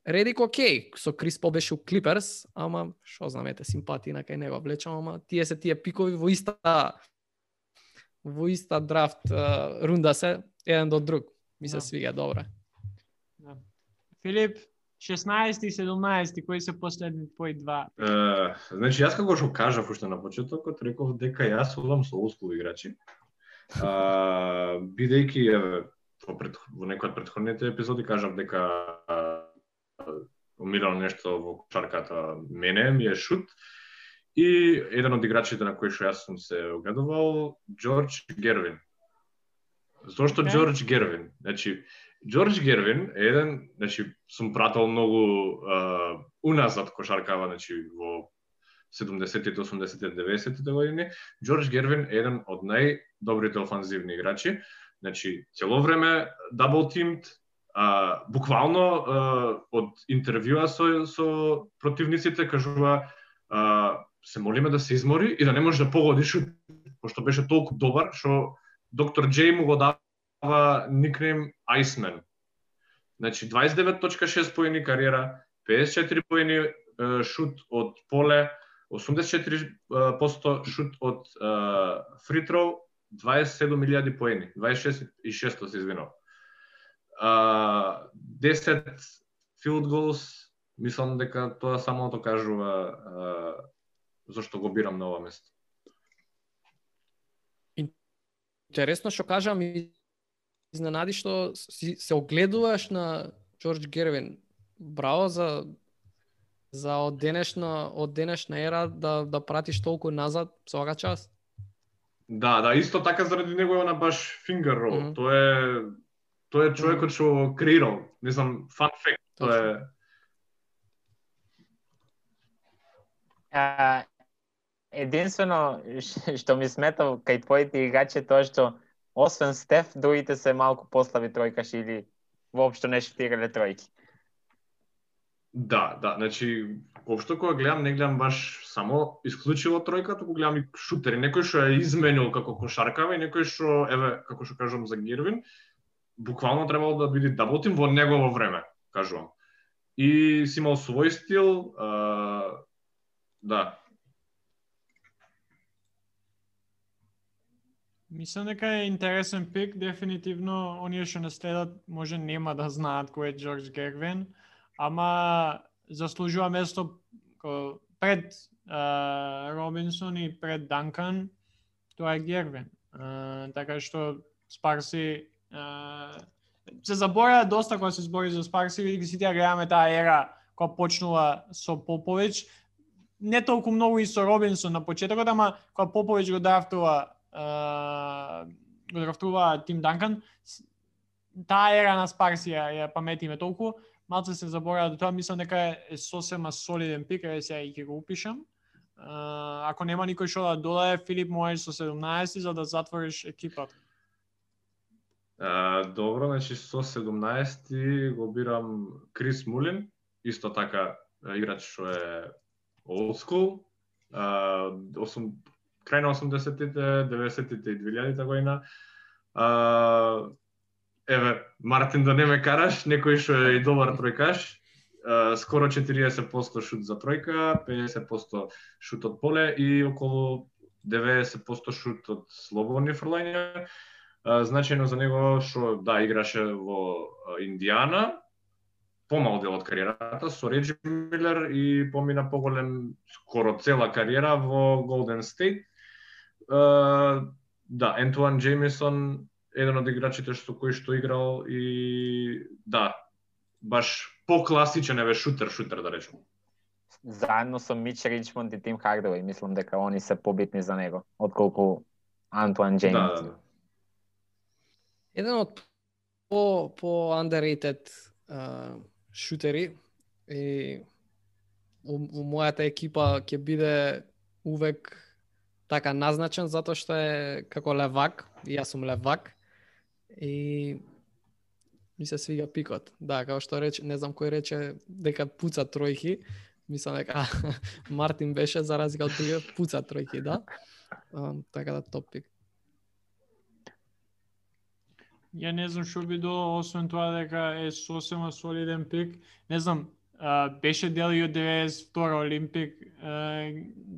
Редик окей, со Крис Пол беше у Клиперс, ама што знам, ете, симпатии на кај него влечам, ама тие се тие пикови во иста во иста драфт рунда се, еден до друг. Ми се Да. свига добро. Да. Филип, 16 и 17, кои се последни твои два? Е, значи јас како што кажав уште на почетокот, реков дека јас одам со олдскул играчи. А, бидејќи во, пред, во некој од претходните епизоди кажав дека умирало нешто во кошарката мене ми е шут и еден од играчите на кои што јас сум се огледувал Џорџ Гервин. Зошто. Џорџ Гервин? Значи Џорџ Гервин е еден, значи сум пратал многу а, уназад кошаркава, значи во 70-тите, 80-тите, 90-тите години. Џорџ Гервин е еден од најдобрите офанзивни играчи. Значи, цело време дабл тимт, а, буквално а, од интервјуа со, со противниците кажува а, се молиме да се измори и да не може да погоди шут, пошто беше толку добар што доктор Джей му го дава никнейм Iceman. Значи 29.6 поени кариера, 54 поени шут од поле, 84% шут од фритроу, 27.000 поени, 26 и 6 се извинав. А, 10 field goals, мислам дека тоа само тоа кажува а, зашто го бирам на ова место. Интересно што кажам и изненади што си, се огледуваш на Џорџ Гервин. Браво за за од денешна од денешна ера да да пратиш толку назад свака час. Да, да, исто така заради него е она баш finger roll. Мгм. Тоа е тоа е човекот што креирал. Не знам, fun fact, тоа е А, единствено што ми смета кај твоите играчи е тоа што освен Стеф, другите се малку послаби тројкаши или воопшто не шутирале тројки. Да, да, значи воопшто кога гледам, не гледам баш само исклучиво тројка, туку гледам и шутери, некој што е изменил како кошаркава и некој што еве како што кажувам за Гирвин, буквално требало да биде даботим во негово време, кажувам. И си имал свој стил, а, да, Мислам дека е интересен пик, дефинитивно оние што не следат може нема да знаат кој е Джордж Гервин, ама заслужува место пред а, Робинсон и пред Данкан, тоа е Гервин. Uh, така што Спарси uh, се заборава доста кога се збори за Спарси, бидејќи сите ја гледаме таа ера која почнува со Поповиќ, не толку многу и со Робинсон на почетокот, ама кога Поповиќ го драфтува го драфтува Тим Данкан, таа ера на спарсија ја, ја паметиме толку, малце се заборава до тоа, мислам дека е, сосема солиден пик, еве сега и ќе го упишам. Ако нема никој што да додае, Филип можеш со 17 за да затвориш екипата. А, добро, значи со 17 го бирам Крис Мулин, исто така играч што е old school, 8, крај на 80-тите, 90-тите и 2000-та година. А, еве, Мартин да не ме караш, некој што е и добар тројкаш, а, скоро 40% шут за тројка, 50% шут од поле и околу 90% шут од слободни фрлања. А, значајно за него што да играше во Индиана, помал дел од кариерата со Реджи Милер и помина поголем скоро цела кариера во Голден Стейт. Да, Ентуан Джеймисон еден од играчите што кој што играл и да, баш покласичен еве шутер шутер да речем. Заедно со Мич Ричмонд и Тим Хардовеј, мислам дека они се побитни за него, отколку Антуан Да, Джеймс. да, да. Еден од по по underrated а, шутери и у, у мојата екипа ќе биде увек така назначен затоа што е како левак, и јас сум левак и ми се свига пикот. Да, како што рече, не знам кој рече дека пуца тројки, мислам дека Мартин беше за разлика од другиот пуца тројки, да. Um, така да топ пик. Ја не знам што би до, освен тоа дека е сосема солиден пик. Не знам, беше дел и од 92 Олимпик,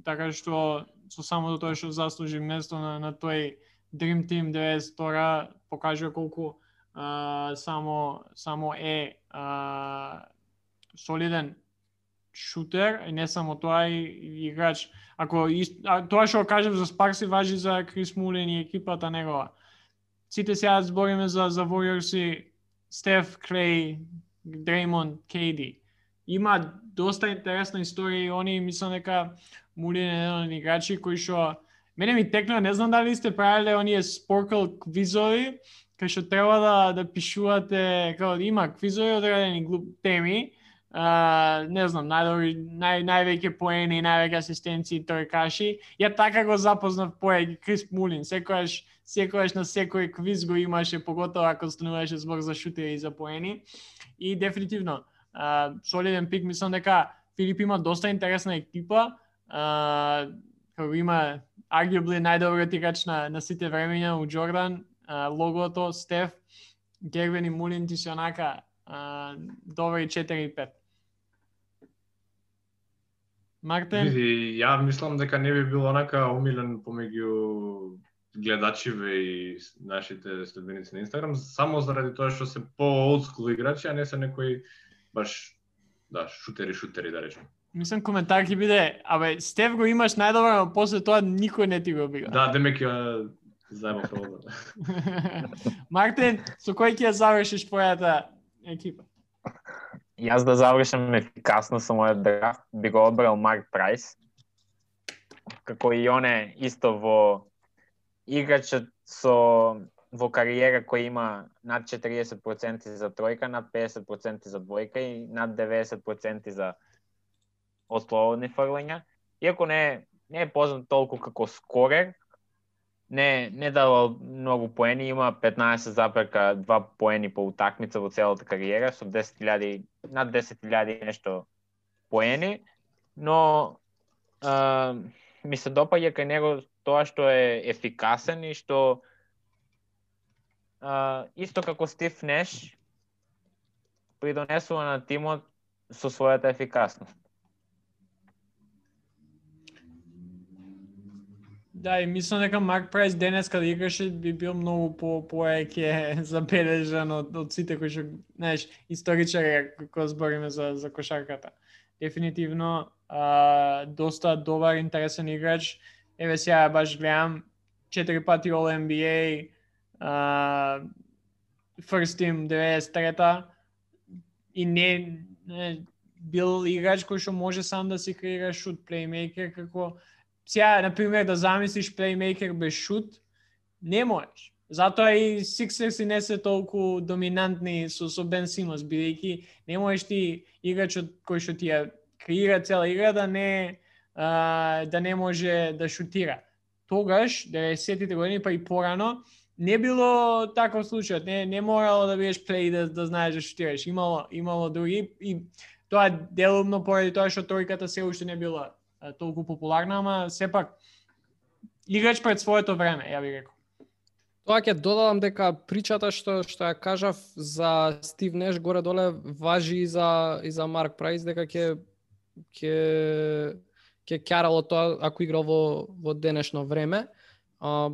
така што со самото да тоа што заслужи место на, на тој Dream Team 92 покажува колку а, само само е а, солиден шутер и не само тоа и, и играч. Ако и, а, тоа што кажам за Спарси важи за Крис Мулин и екипата негова сите сега збориме за, за Warriors и Стеф, Клей, Дреймон, Кейди. Има доста интересна историја и они мислам дека Мулин е еден од играчи кои што мене ми текна, не знам дали сте правиле оние споркл квизови, кај што треба да да пишувате, како има квизови одредени глуп теми, Uh, не знам, најдобри, нај, највеќе поени, највеќе асистенции, тројкаши. Ја така го запознав поеги Крис Мулин. Секојаш секојаш на секој квиз го имаше, поготово ако стануваше збор за шутери и за поени. И дефинитивно, uh, солиден пик, мислам дека Филип има доста интересна екипа, а, како има arguably најдобриот играч на, на сите времења у Джордан, а, логото, Стеф, Гервин и Мулин ти се онака а, добри 4 и 5. Мартин, Види, ја мислам дека не би бил онака умилен помеѓу гледачиве и нашите следбеници на Инстаграм, само заради тоа што се по олдскул играчи, а не се некои баш да, шутери, шутери да речем мислам коментар ќе биде, абе, Стеф го имаш најдобро, но после тоа никој не ти го бига. Да, демек ја заеба прво. Мартин, со кој ќе ја завршиш твојата екипа? Јас да завршам ефикасно со мојот драфт, би го одбрал Марк Прайс. Како и оне исто во играчот со во кариера кој има над 40% за тројка, над 50% за двојка и над 90% за од слободни фрлања. Иако не не е познат толку како скорер, не не давал многу поени, има 15 запрека 2 поени по утакмица во целата кариера со 10.000 над 10.000 нешто поени, но а, ми се допаѓа кај него тоа што е ефикасен и што а, исто како Стив Неш придонесува на тимот со својата ефикасност. Да, и мислам дека Марк Прайс денес кога играше би бил многу по поеќе забележан од, од сите кои што, знаеш, историчари кога збориме за за кошарката. Дефинитивно а, доста добар интересен играч. Еве сега баш гледам четири пати All NBA, а, First Team 93-та и не, не бил играч кој што може сам да си креира шут плеймейкер како сега, например, да замислиш плеймейкер без шут, не можеш. Затоа и Сиксерси не се толку доминантни со, со Бен Симос, бидејќи не можеш ти играчот кој што ти ја креира цела игра да не а, да не може да шутира. Тогаш, 90-тите години, па и порано, не било таков случај, не не морало да бидеш плей да, да знаеш да шутираш. Имало имало други и тоа делумно поради тоа што тројката се уште не била толку популарна, ама сепак играч пред своето време, ја би рекол. Тоа ќе додадам дека причата што што ја кажав за Стив Неш горе доле важи и за и за Марк Прайс дека ќе ќе ќе карало тоа ако играл во во денешно време. А,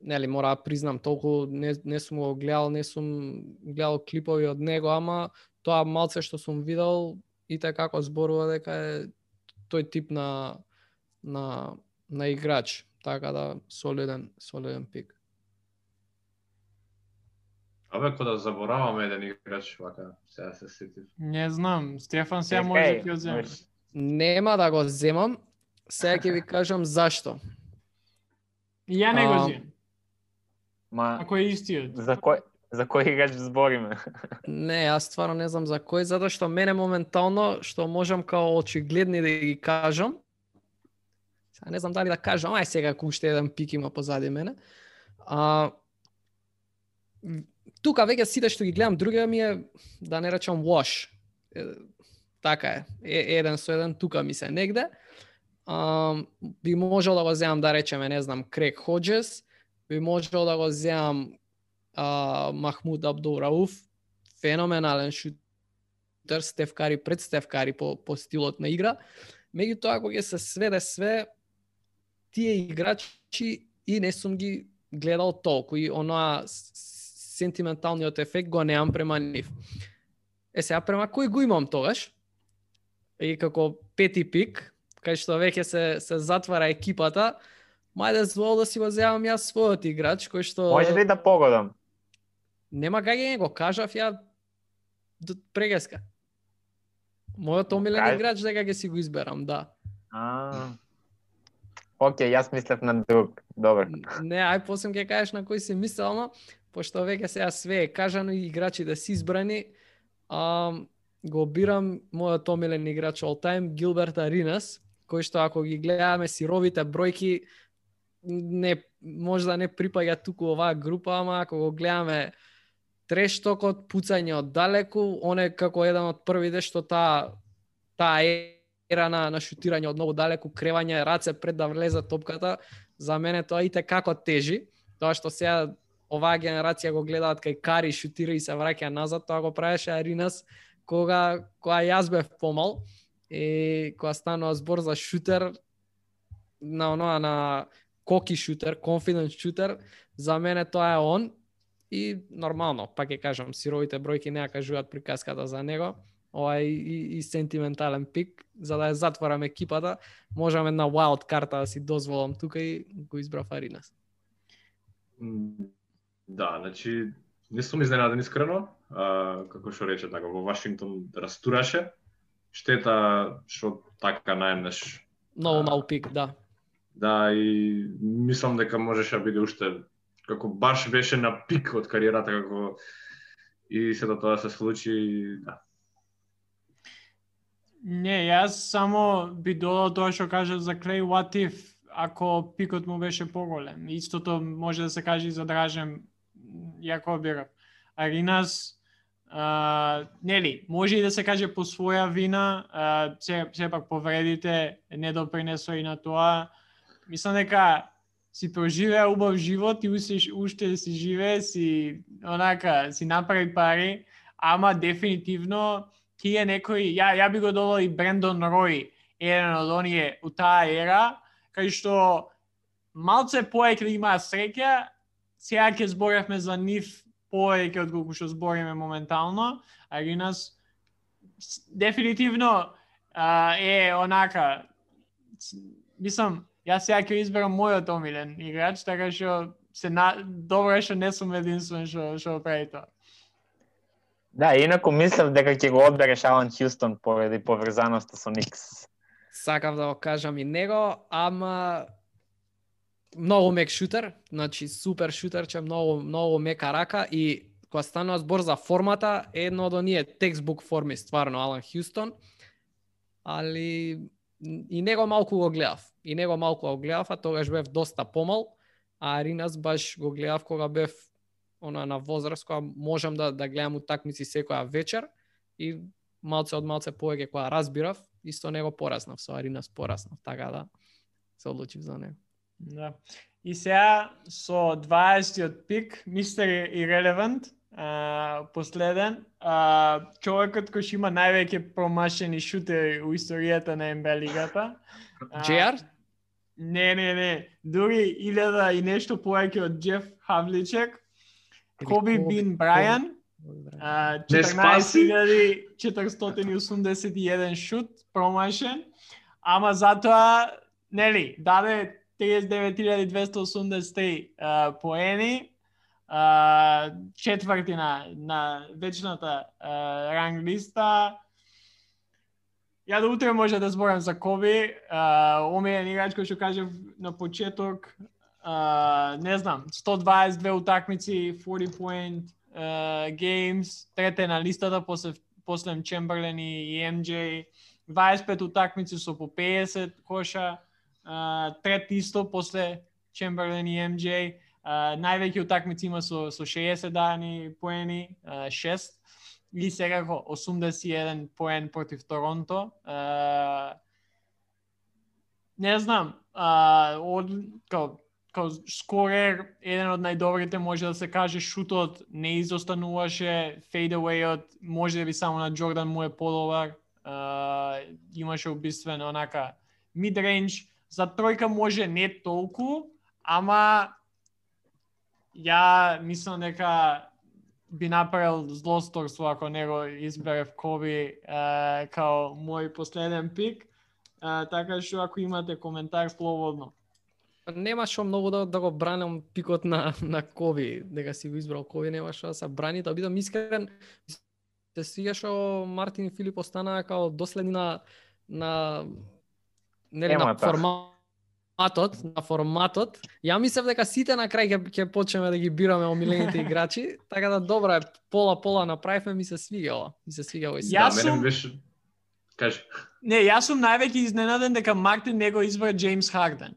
нели мора да признам толку не не сум го гледал, не сум гледал клипови од него, ама тоа малце што сум видел и така како зборува дека е тој тип на на на играч, така да солиден солиден пик. Абе, кога да забораваме еден играч, вака, сега се сетив. Не знам, Стефан сега може да ќе го земе. Нема да го земам, сега ќе ви кажам зашто. Ја не го земам. Ма Ако е истиот. за кој за кој играч збориме? Не, јас стварно не знам за кој, затоа што мене моментално, што можам као очигледни да ги кажам, сега не знам дали да кажам, ај сега ако уште еден пик има позади мене, а, тука веќе сите што ги гледам Друга ми е, да не речам wash. Е, така е, е, еден со еден тука ми се негде. А, би можел да го земам да речеме, не знам, Крек Ходжес, би можел да го земам а, Махмуд Абдурауф феноменален шутер, Стеф Кари пред Стеф Кари по, по стилот на игра. Меѓутоа, ако ќе се сведе све, тие играчи и не сум ги гледал толку и оноа сентименталниот ефект го неам према нив. Е сега према кој го имам тогаш? И како пети пик, кај што веќе се се затвара екипата, мајде звол да си го земам јас својот играч кој што Може ли да погодам? Нема гаѓање, го кажав ја прегеска. Мојот омилен Кај- играч дека ќе си го изберам, да. А. Океј, јас мислев на друг. Добро. Не, ај после ќе кажеш на кој си мислел, ама пошто веќе сега све е кажано и играчи да си избрани, а, го бирам мојот омилен играч all time Гилберт Аринас, кој што ако ги гледаме сировите бројки не може да не припаѓа туку оваа група, ама ако го гледаме трештокот, пуцање од далеку, он е како еден од првите што таа таа ера на, на шутирање од многу далеку, кревање раце пред да влезе топката, за мене тоа и како тежи. Тоа што сега оваа генерација го гледаат кај Кари шутира и се враќа назад, тоа го правеше Аринас кога кога јас бев помал и кога станува збор за шутер на оноа на коки шутер, confident шутер, за мене тоа е он и нормално, пак ќе кажам, сировите бројки не ја кажуваат приказката за него. Ова е и, и сентиментален пик, за да ја затворам екипата, можам една wild карта да си дозволам тука и го избрав Аринас. Да, значи, не сум изненаден искрено, а, како што рече, така, во Вашингтон растураше. Штета што така најнаш Многу А. мал пик, да. Да, и мислам дека можеше да биде уште како баш беше на пик од кариерата како и сето тоа се случи, да. Не, јас само би додал тоа што кажа за Клей What If, ако пикот му беше поголем. Истото може да се каже и за Дражен Јако Биров. Аринас, а, нели, може и да се каже по своја вина, а, се, сепак повредите не допринесо и на тоа. Мислам дека си проживеа убав живот и уште, уште си живее, си онака, си направи пари, ама дефинитивно ти е некој, ја, ја би го додал и Брендон Рој, еден од оние у таа ера, кај што малце поеќе да имаа среќа, сега ќе зборевме за нив повеќе од колку што збориме моментално, а нас дефинитивно а, е онака мислам Јас сега ќе изберам мојот омилен играч, така што се на... добро е што не сум единствен што што прави тоа. Да, инаку мислев дека ќе го одбереш Алан Хјустон поради поврзаноста со Никс. Сакав да го кажам и него, ама многу мек шутер, значи супер шутер, че многу многу мека рака и кога станува збор за формата, едно од оние текстбук форми стварно Алан Хјустон, али и него малку го гледав. И него малку го гледав, а тогаш бев доста помал, а Аринас баш го гледав кога бев она на возраст кога можам да да гледам утакмици секоја вечер и малце од малце повеќе кога разбирав, исто него пораснав, со Аринас пораснав, така да се одлучив за него. Да. И сега со 20-тиот пик, мистер Irrelevant, Uh, последен, uh, човекот кој има највеќе промашени шутери у историјата на НБА лигата. JR? Не, не, не. Дури илјада и нешто повеќе од Джеф Хавличек. Коби Бин Брајан. 14.481 шут промашен, ама затоа, нели, даде 39.283 поени, а, четврти на, на вечната а, ранг листа. Ја до утре може да зборам за Коби, а, омилен играч кој што кажав на почеток, а, не знам, 122 утакмици, 40 point а, games, трете на листата после после Чемберлен и MJ, 25 утакмици со по 50 коша, а, трет исто после Чемберлен и MJ, највеќе утакмици има со, со 60 дани поени, 6, и секако 81 поен против Торонто. Не знам, од, као, као скорер, еден од најдобрите може да се каже шутот не изостануваше, фейдавејот може да би само на Джордан му е подобар, uh, имаше убиствен онака мидрейндж, за тројка може не толку, ама ја мислам дека би направил злосторство ако него изберев Коби е, као мој последен пик. Е, така што ако имате коментар слободно. Нема што многу да, да го бранам пикот на, на Коби, дека си го избрал Коби, нема што да се брани, да бидам искрен. Се свига што Мартин и Филип останаа као доследни на, на нели, на формат форматот, на форматот. Ја мислев дека сите на крај ќе ќе почнеме да ги бираме омилените играчи, така да добро е, пола пола направивме, ми се свигало. Ми се свигало и сега. Јас сум... беше... Кажи. Не, јас сум највеќе изненаден дека Мартин него избра Джеймс Харден.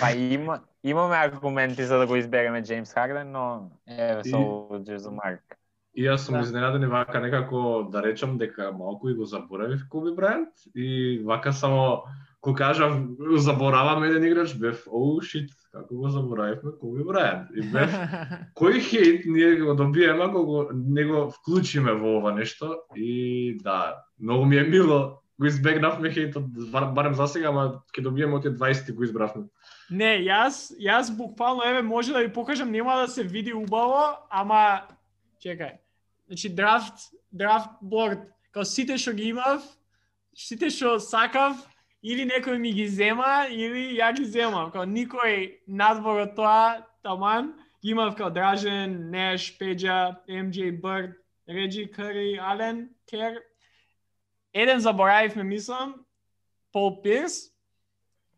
Па има, имаме аргументи за да го избереме Джеймс Харден, но е со Джезу Марк. И јас сум да. изненаден и вака некако да речам дека малку и го заборавив Коби Брајант и вака само ко кажав заборавам еден играч бев оу oh, шит како го заборавивме Коби Брајант и бев кој хейт ние го добиеме ако го не го вклучиме во ова нешто? И да многу ми е мило го избегнавме хейтот барем за сега ама ќе добиеме од 20 го избравме. Не, јас, јас буквално, еве, може да ви покажам, нема да се види убаво, ама, чекај, Значи драфт, драфт борд, као сите што ги имав, сите што сакав, или некој ми ги зема, или ја ги земам. Као никој надвор од тоа, таман, имав као Дражен, Неш, Педжа, МJ Бърд, Реджи Кари, Ален, Кер. Еден заборавивме, мислам, Пол Пирс.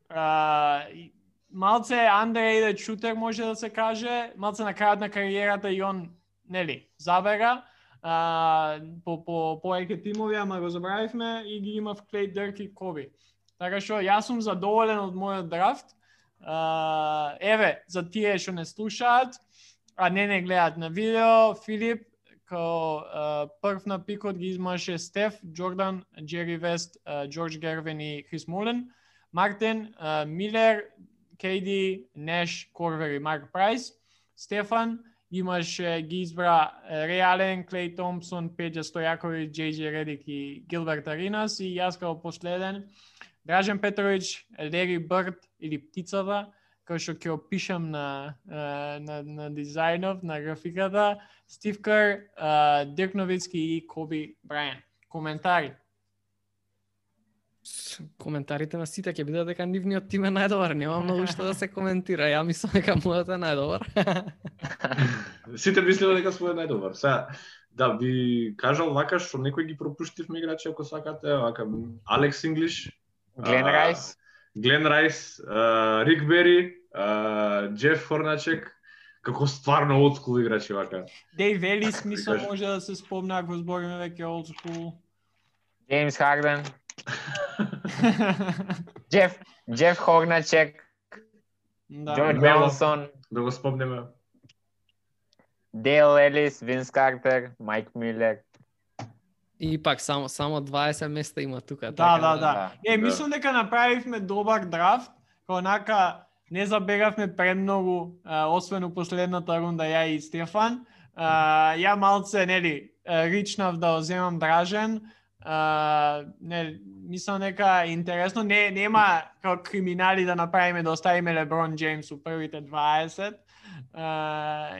А, и малце underrated шутер може да се каже, малце на крајот на кариерата и он, нели, забега а, по по повеќе тимови, ама го забравивме и ги имав Клей Дърк и Коби. Така што јас сум задоволен од мојот драфт. А, еве, за тие што не слушаат, а не не гледаат на видео, Филип као а, прв на пикот ги измаше Стеф, Джордан, Джери Вест, Джордж Гервин и Крис Мулен. Мартин, а, Милер, Кейди, Неш, Корвер и Марк Прайс. Стефан, имаше ги избра Рей Ален, Клей Томпсон, Педжа Стојаковиќ, Джей Джей Редик и Гилберт Аринас и јас као последен Дражен Петровиќ, Лери Бърт или Птицата, кој што ќе опишам на, на, на дизајнов, на графиката, Стив Кар, Дирк Новицки и Коби Брајан. Коментари? Коментарите на сите ќе бидат дека нивниот тим е најдобар, нема многу што да се коментира. Ја мислам дека мојот е најдобар. Сите мислеме дека својот е најдобар. Сега, да ви кажал вака што некој ги пропуштивме играчи ако сакате, вака Алекс Инглиш, Глен Райс, Глен Райс, Рик Бери, Джеф Хорначек, како стварно олдскул играчи вака. Дейв Елис, мислам, кажеш? може да се спомне ако збориме веќе old school. Джеймс Харден, Джеф Джеф Хорначек, да. Джордж. Мелсон, Да го спомнеме. Дейл Елис, Винс Картер, Майк Милер. И пак само само 20 места има тука. Да, така да, да. Е, Да. мислам дека направивме добар драфт, онака не забегавме премногу, а, освен у последната рунда ја и Стефан. А, ја малце, нели, ричнав да оземам Дражен. А, не, мислам дека е интересно. Не, нема како криминали да направиме да оставиме Леброн Джеймс у првите 20. А,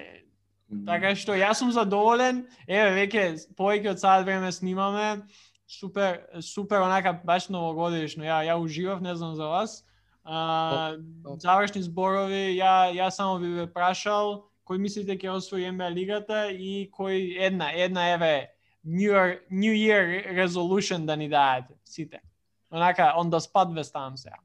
Така што јас сум задоволен. Еве веќе повеќе од сад време снимаме. Супер, супер онака баш новогодишно. Ја ја уживав, не знам за вас. А, завршни зборови, ја ја само би ве прашал кој мислите ќе освои NBA лигата и кој една една еве New Year, New Year resolution да ни даете сите. Онака on the spot ве ставам сега.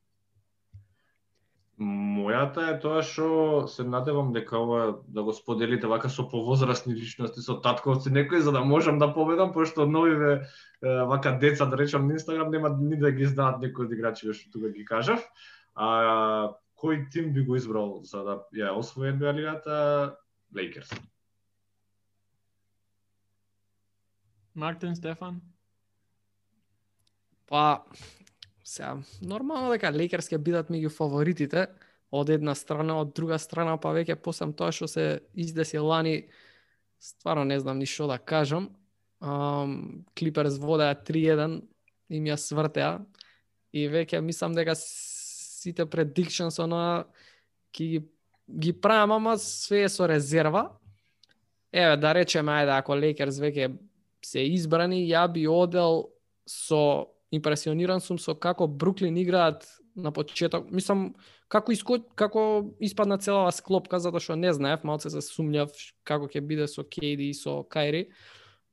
Мојата е тоа што се надевам дека ова да го споделите вака со повозрастни личности, со татковци некои, за да можам да победам, пошто новиве вака деца, да речам, на Инстаграм нема ни да ги знаат некои од играчите што тука ги кажав. А кој тим би го избрал за да ја освои NBA лигата? Лейкерс. Мартин Стефан. Па, сега, нормално дека Лейкерс ќе бидат меѓу фаворитите, од една страна, од друга страна, па веќе посам тоа што се издеси лани, стварно не знам ни што да кажам. Um, Клиперс водеа 3-1, им ја свртеа, и веќе мислам дека сите предикшнс она ќе ги, ги правам, ама све е со резерва. Еве, да речеме, ајде, ако Лейкерс веќе се избрани, ја би одел со импресиониран сум со како Бруклин играат на почеток. Мислам, како иско, како испадна целава склопка, затоа што не знаев, малце се сумњав како ќе биде со Кейди и со Кайри.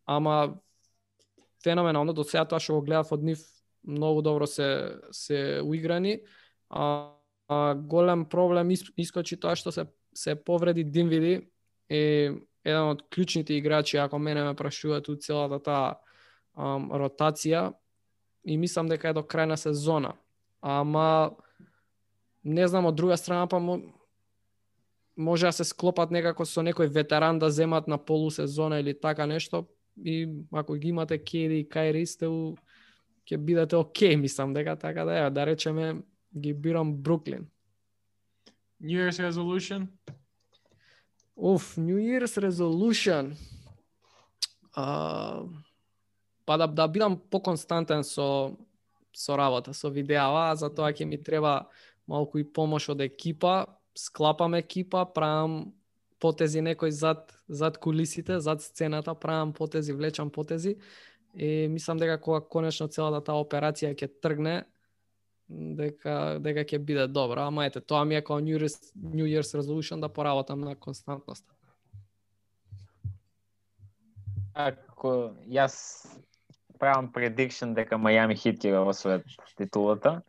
Ама феноменално до сега тоа што го гледав од нив многу добро се се уиграни. А, а голем проблем искочи тоа што се се повреди Динвиди и еден од клучните играчи ако мене ме прашуваат у целата таа um, ротација и мислам дека е до крај на сезона. Ама не знам од друга страна па може да се склопат некако со некој ветеран да земат на полусезона или така нешто и ако ги имате Кейди и Кайри сте у ќе бидете окей, мислам дека така да е, да речеме ги бирам Бруклин. New Year's resolution. Уф, New Year's resolution. Uh, па да, да бидам поконстантен со со работа, со видеава, за тоа ќе ми треба малку и помош од екипа, склапам екипа, правам потези некој зад зад кулисите, зад сцената, правам потези, влечам потези. И мислам дека кога конечно целата таа операција ќе тргне, дека дека ќе биде добро. Ама ете, тоа ми е како New Year's, New Year's resolution да поработам на константност. Ако јас правам prediction дека Miami Heat ќе го освојат титулата,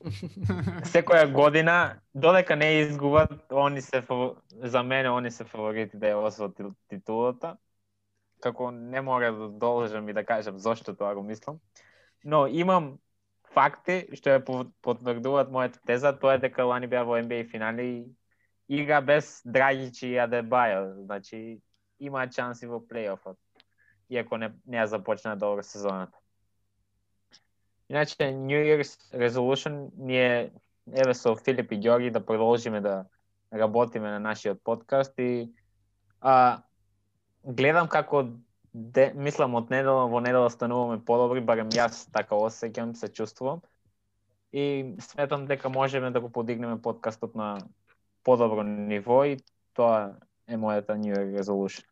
секоја година, додека не изгубат, они се за мене они се фаворити да ја освојат титулата. Како не мора да должам и да кажам зошто тоа го мислам. Но имам факти што ја потврдуваат мојата теза, тоа е дека лани беа во NBA финали и игра без Драгич и Адебајо, значи има шанси во плейофот. Иако не не ја започна добро сезоната. Иначе New Year's resolution ние е еве со Филип и Георги да продолжиме да работиме на нашиот подкаст и а, гледам како де, мислам од недела во недела стануваме подобри, барем јас така осеќам, се чувствувам. И сметам дека можеме да го подигнеме подкастот на подобро ниво и тоа е мојата New Year resolution.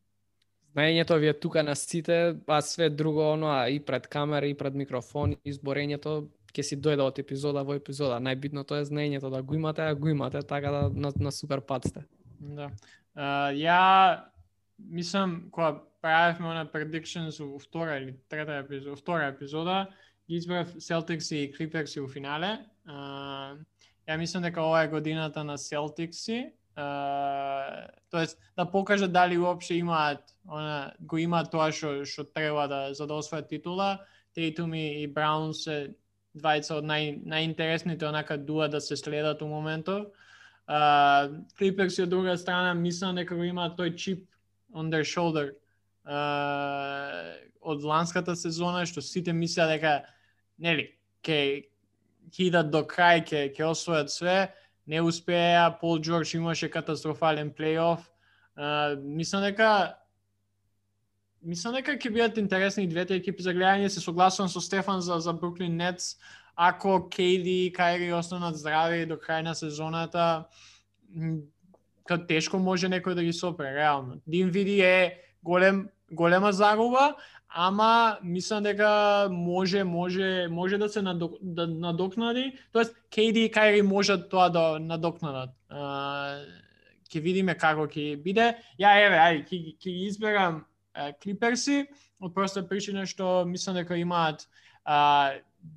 Знаењето ви е тука на сите, а све друго оно, а и пред камера, и пред микрофон, изборењето ќе си дојде од епизода во епизода. Најбитното е знаењето да го имате, а го имате, така да на, на супер пат сте. Да. Uh, ја мислам кога правевме на predictions во втора или трета епизода, втора епизода, ги избрав Celtics и Clippers во финале. Uh, ја мислам дека ова е годината на Celtics. Uh, тоест да покажат дали уопште имаат она го имаат тоа што што треба да за да освојат титула. Тейтум и, и Браун се двајца од нај најинтересните онака дуа да се следат у моментов. Uh, Клиперс од друга страна мислам дека го имаат тој чип on their shoulder uh, од ланската сезона што сите мислеа дека нели ќе хидат до крај ќе ќе освојат све, не успеа, Пол Джордж имаше катастрофален плейоф. Uh, мислам дека мислам дека ќе бидат интересни двете екипи за гледање. Се согласувам со Стефан за за Бруклин Нетс. Ако Кейди и Кайри останат здрави до крај на сезоната, тешко може некој да ги сопре, реално. Да Динвиди е голем голема загуба, ама мислам дека може може може да се надок, да надокнади, тоест KD и Кайри можат тоа да надокнадат. А, ќе видиме како ќе биде. Ја еве, ај, ќе ќе ги изберам Клиперси од проста причина што мислам дека имаат а,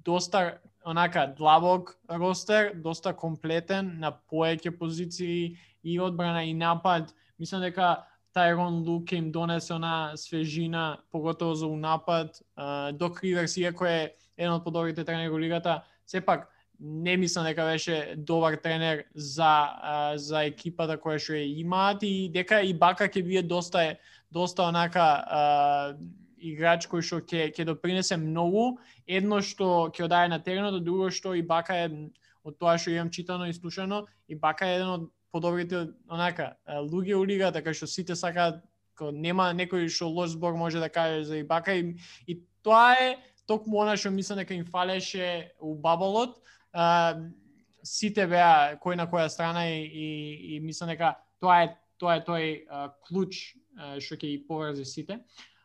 доста онака длабок ростер, доста комплетен на поеќе позиции и одбрана и напад. Мислам дека Тайрон Лук им донесе она свежина, поготово за унапад. Док Риверс, иако е еден од подобрите тренери во лигата, сепак не мислам дека беше добар тренер за за екипата која што ја имаат и дека и Бака ќе биде доста доста онака играч кој што ќе ќе допринесе многу, едно што ќе одаje на теренот, а друго што и Бака е од тоа што имам читано и слушано, и Бака е еден од подобрите онака луѓе у лигата кај што сите сакаат ко нема некој што лош збор може да каже за Ибака и, и тоа е токму она што мислам дека им фалеше у баболот. А, сите беа кој на која страна и, и, и мислам дека тоа е тоа е тој клуч што ќе ги поврзе сите.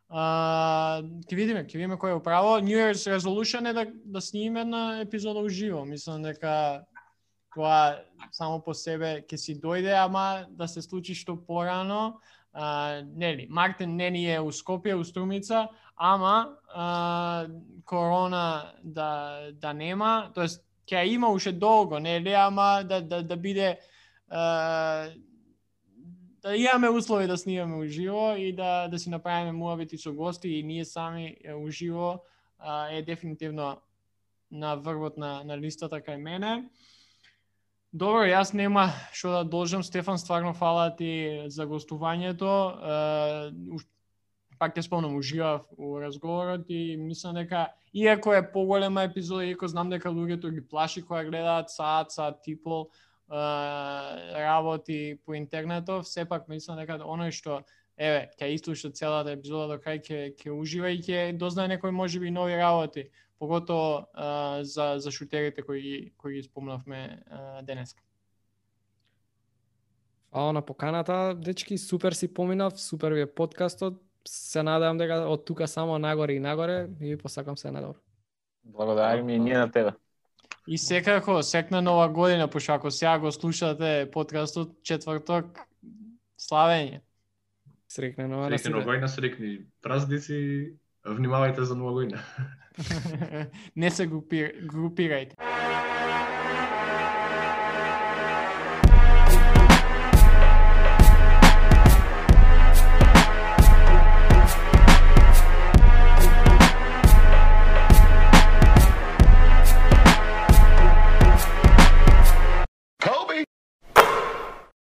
А, ќе видиме, ќе видиме кој е управо. New Year's resolution е да да снимиме една епизода уживо. Мислам дека која само по себе ќе си дојде, ама да се случи што порано. А, нели, Мартин не ни е у Скопје, у Струмица, ама а, корона да да нема, тоест ќе има уште долго, нели, ама да да да биде а, да имаме услови да снимаме уживо и да да си направиме муавити со гости и ние сами уживо е дефинитивно на врвот на, на листата кај мене. Добро, јас нема што да должам. Стефан, стварно фала ти за гостувањето. Пак те спомнам, уживав во разговорот и мислам дека иако е поголема епизода, иако знам дека луѓето ги плаши која гледаат саат, саат типол работи по интернетов, сепак мислам дека оној што еве, ќе изслуша целата епизода до крај ќе ќе ужива и ќе дознае некои можеби нови работи, поготово а, за за шутерите кои кои ги спомнавме а, денес. Фала на поканата, дечки, супер си поминав, супер ви е подкастот. Се надевам дека од тука само нагоре и нагоре и ви посакам се најдобро. Благодарим и ние на тебе. И секако, секна нова година, пошто ако сега го слушате подкастот четврток, славење. Срекна нова на Срекни сите. нова година, срекни празници, внимавајте за нова година. Не се групир, групирајте.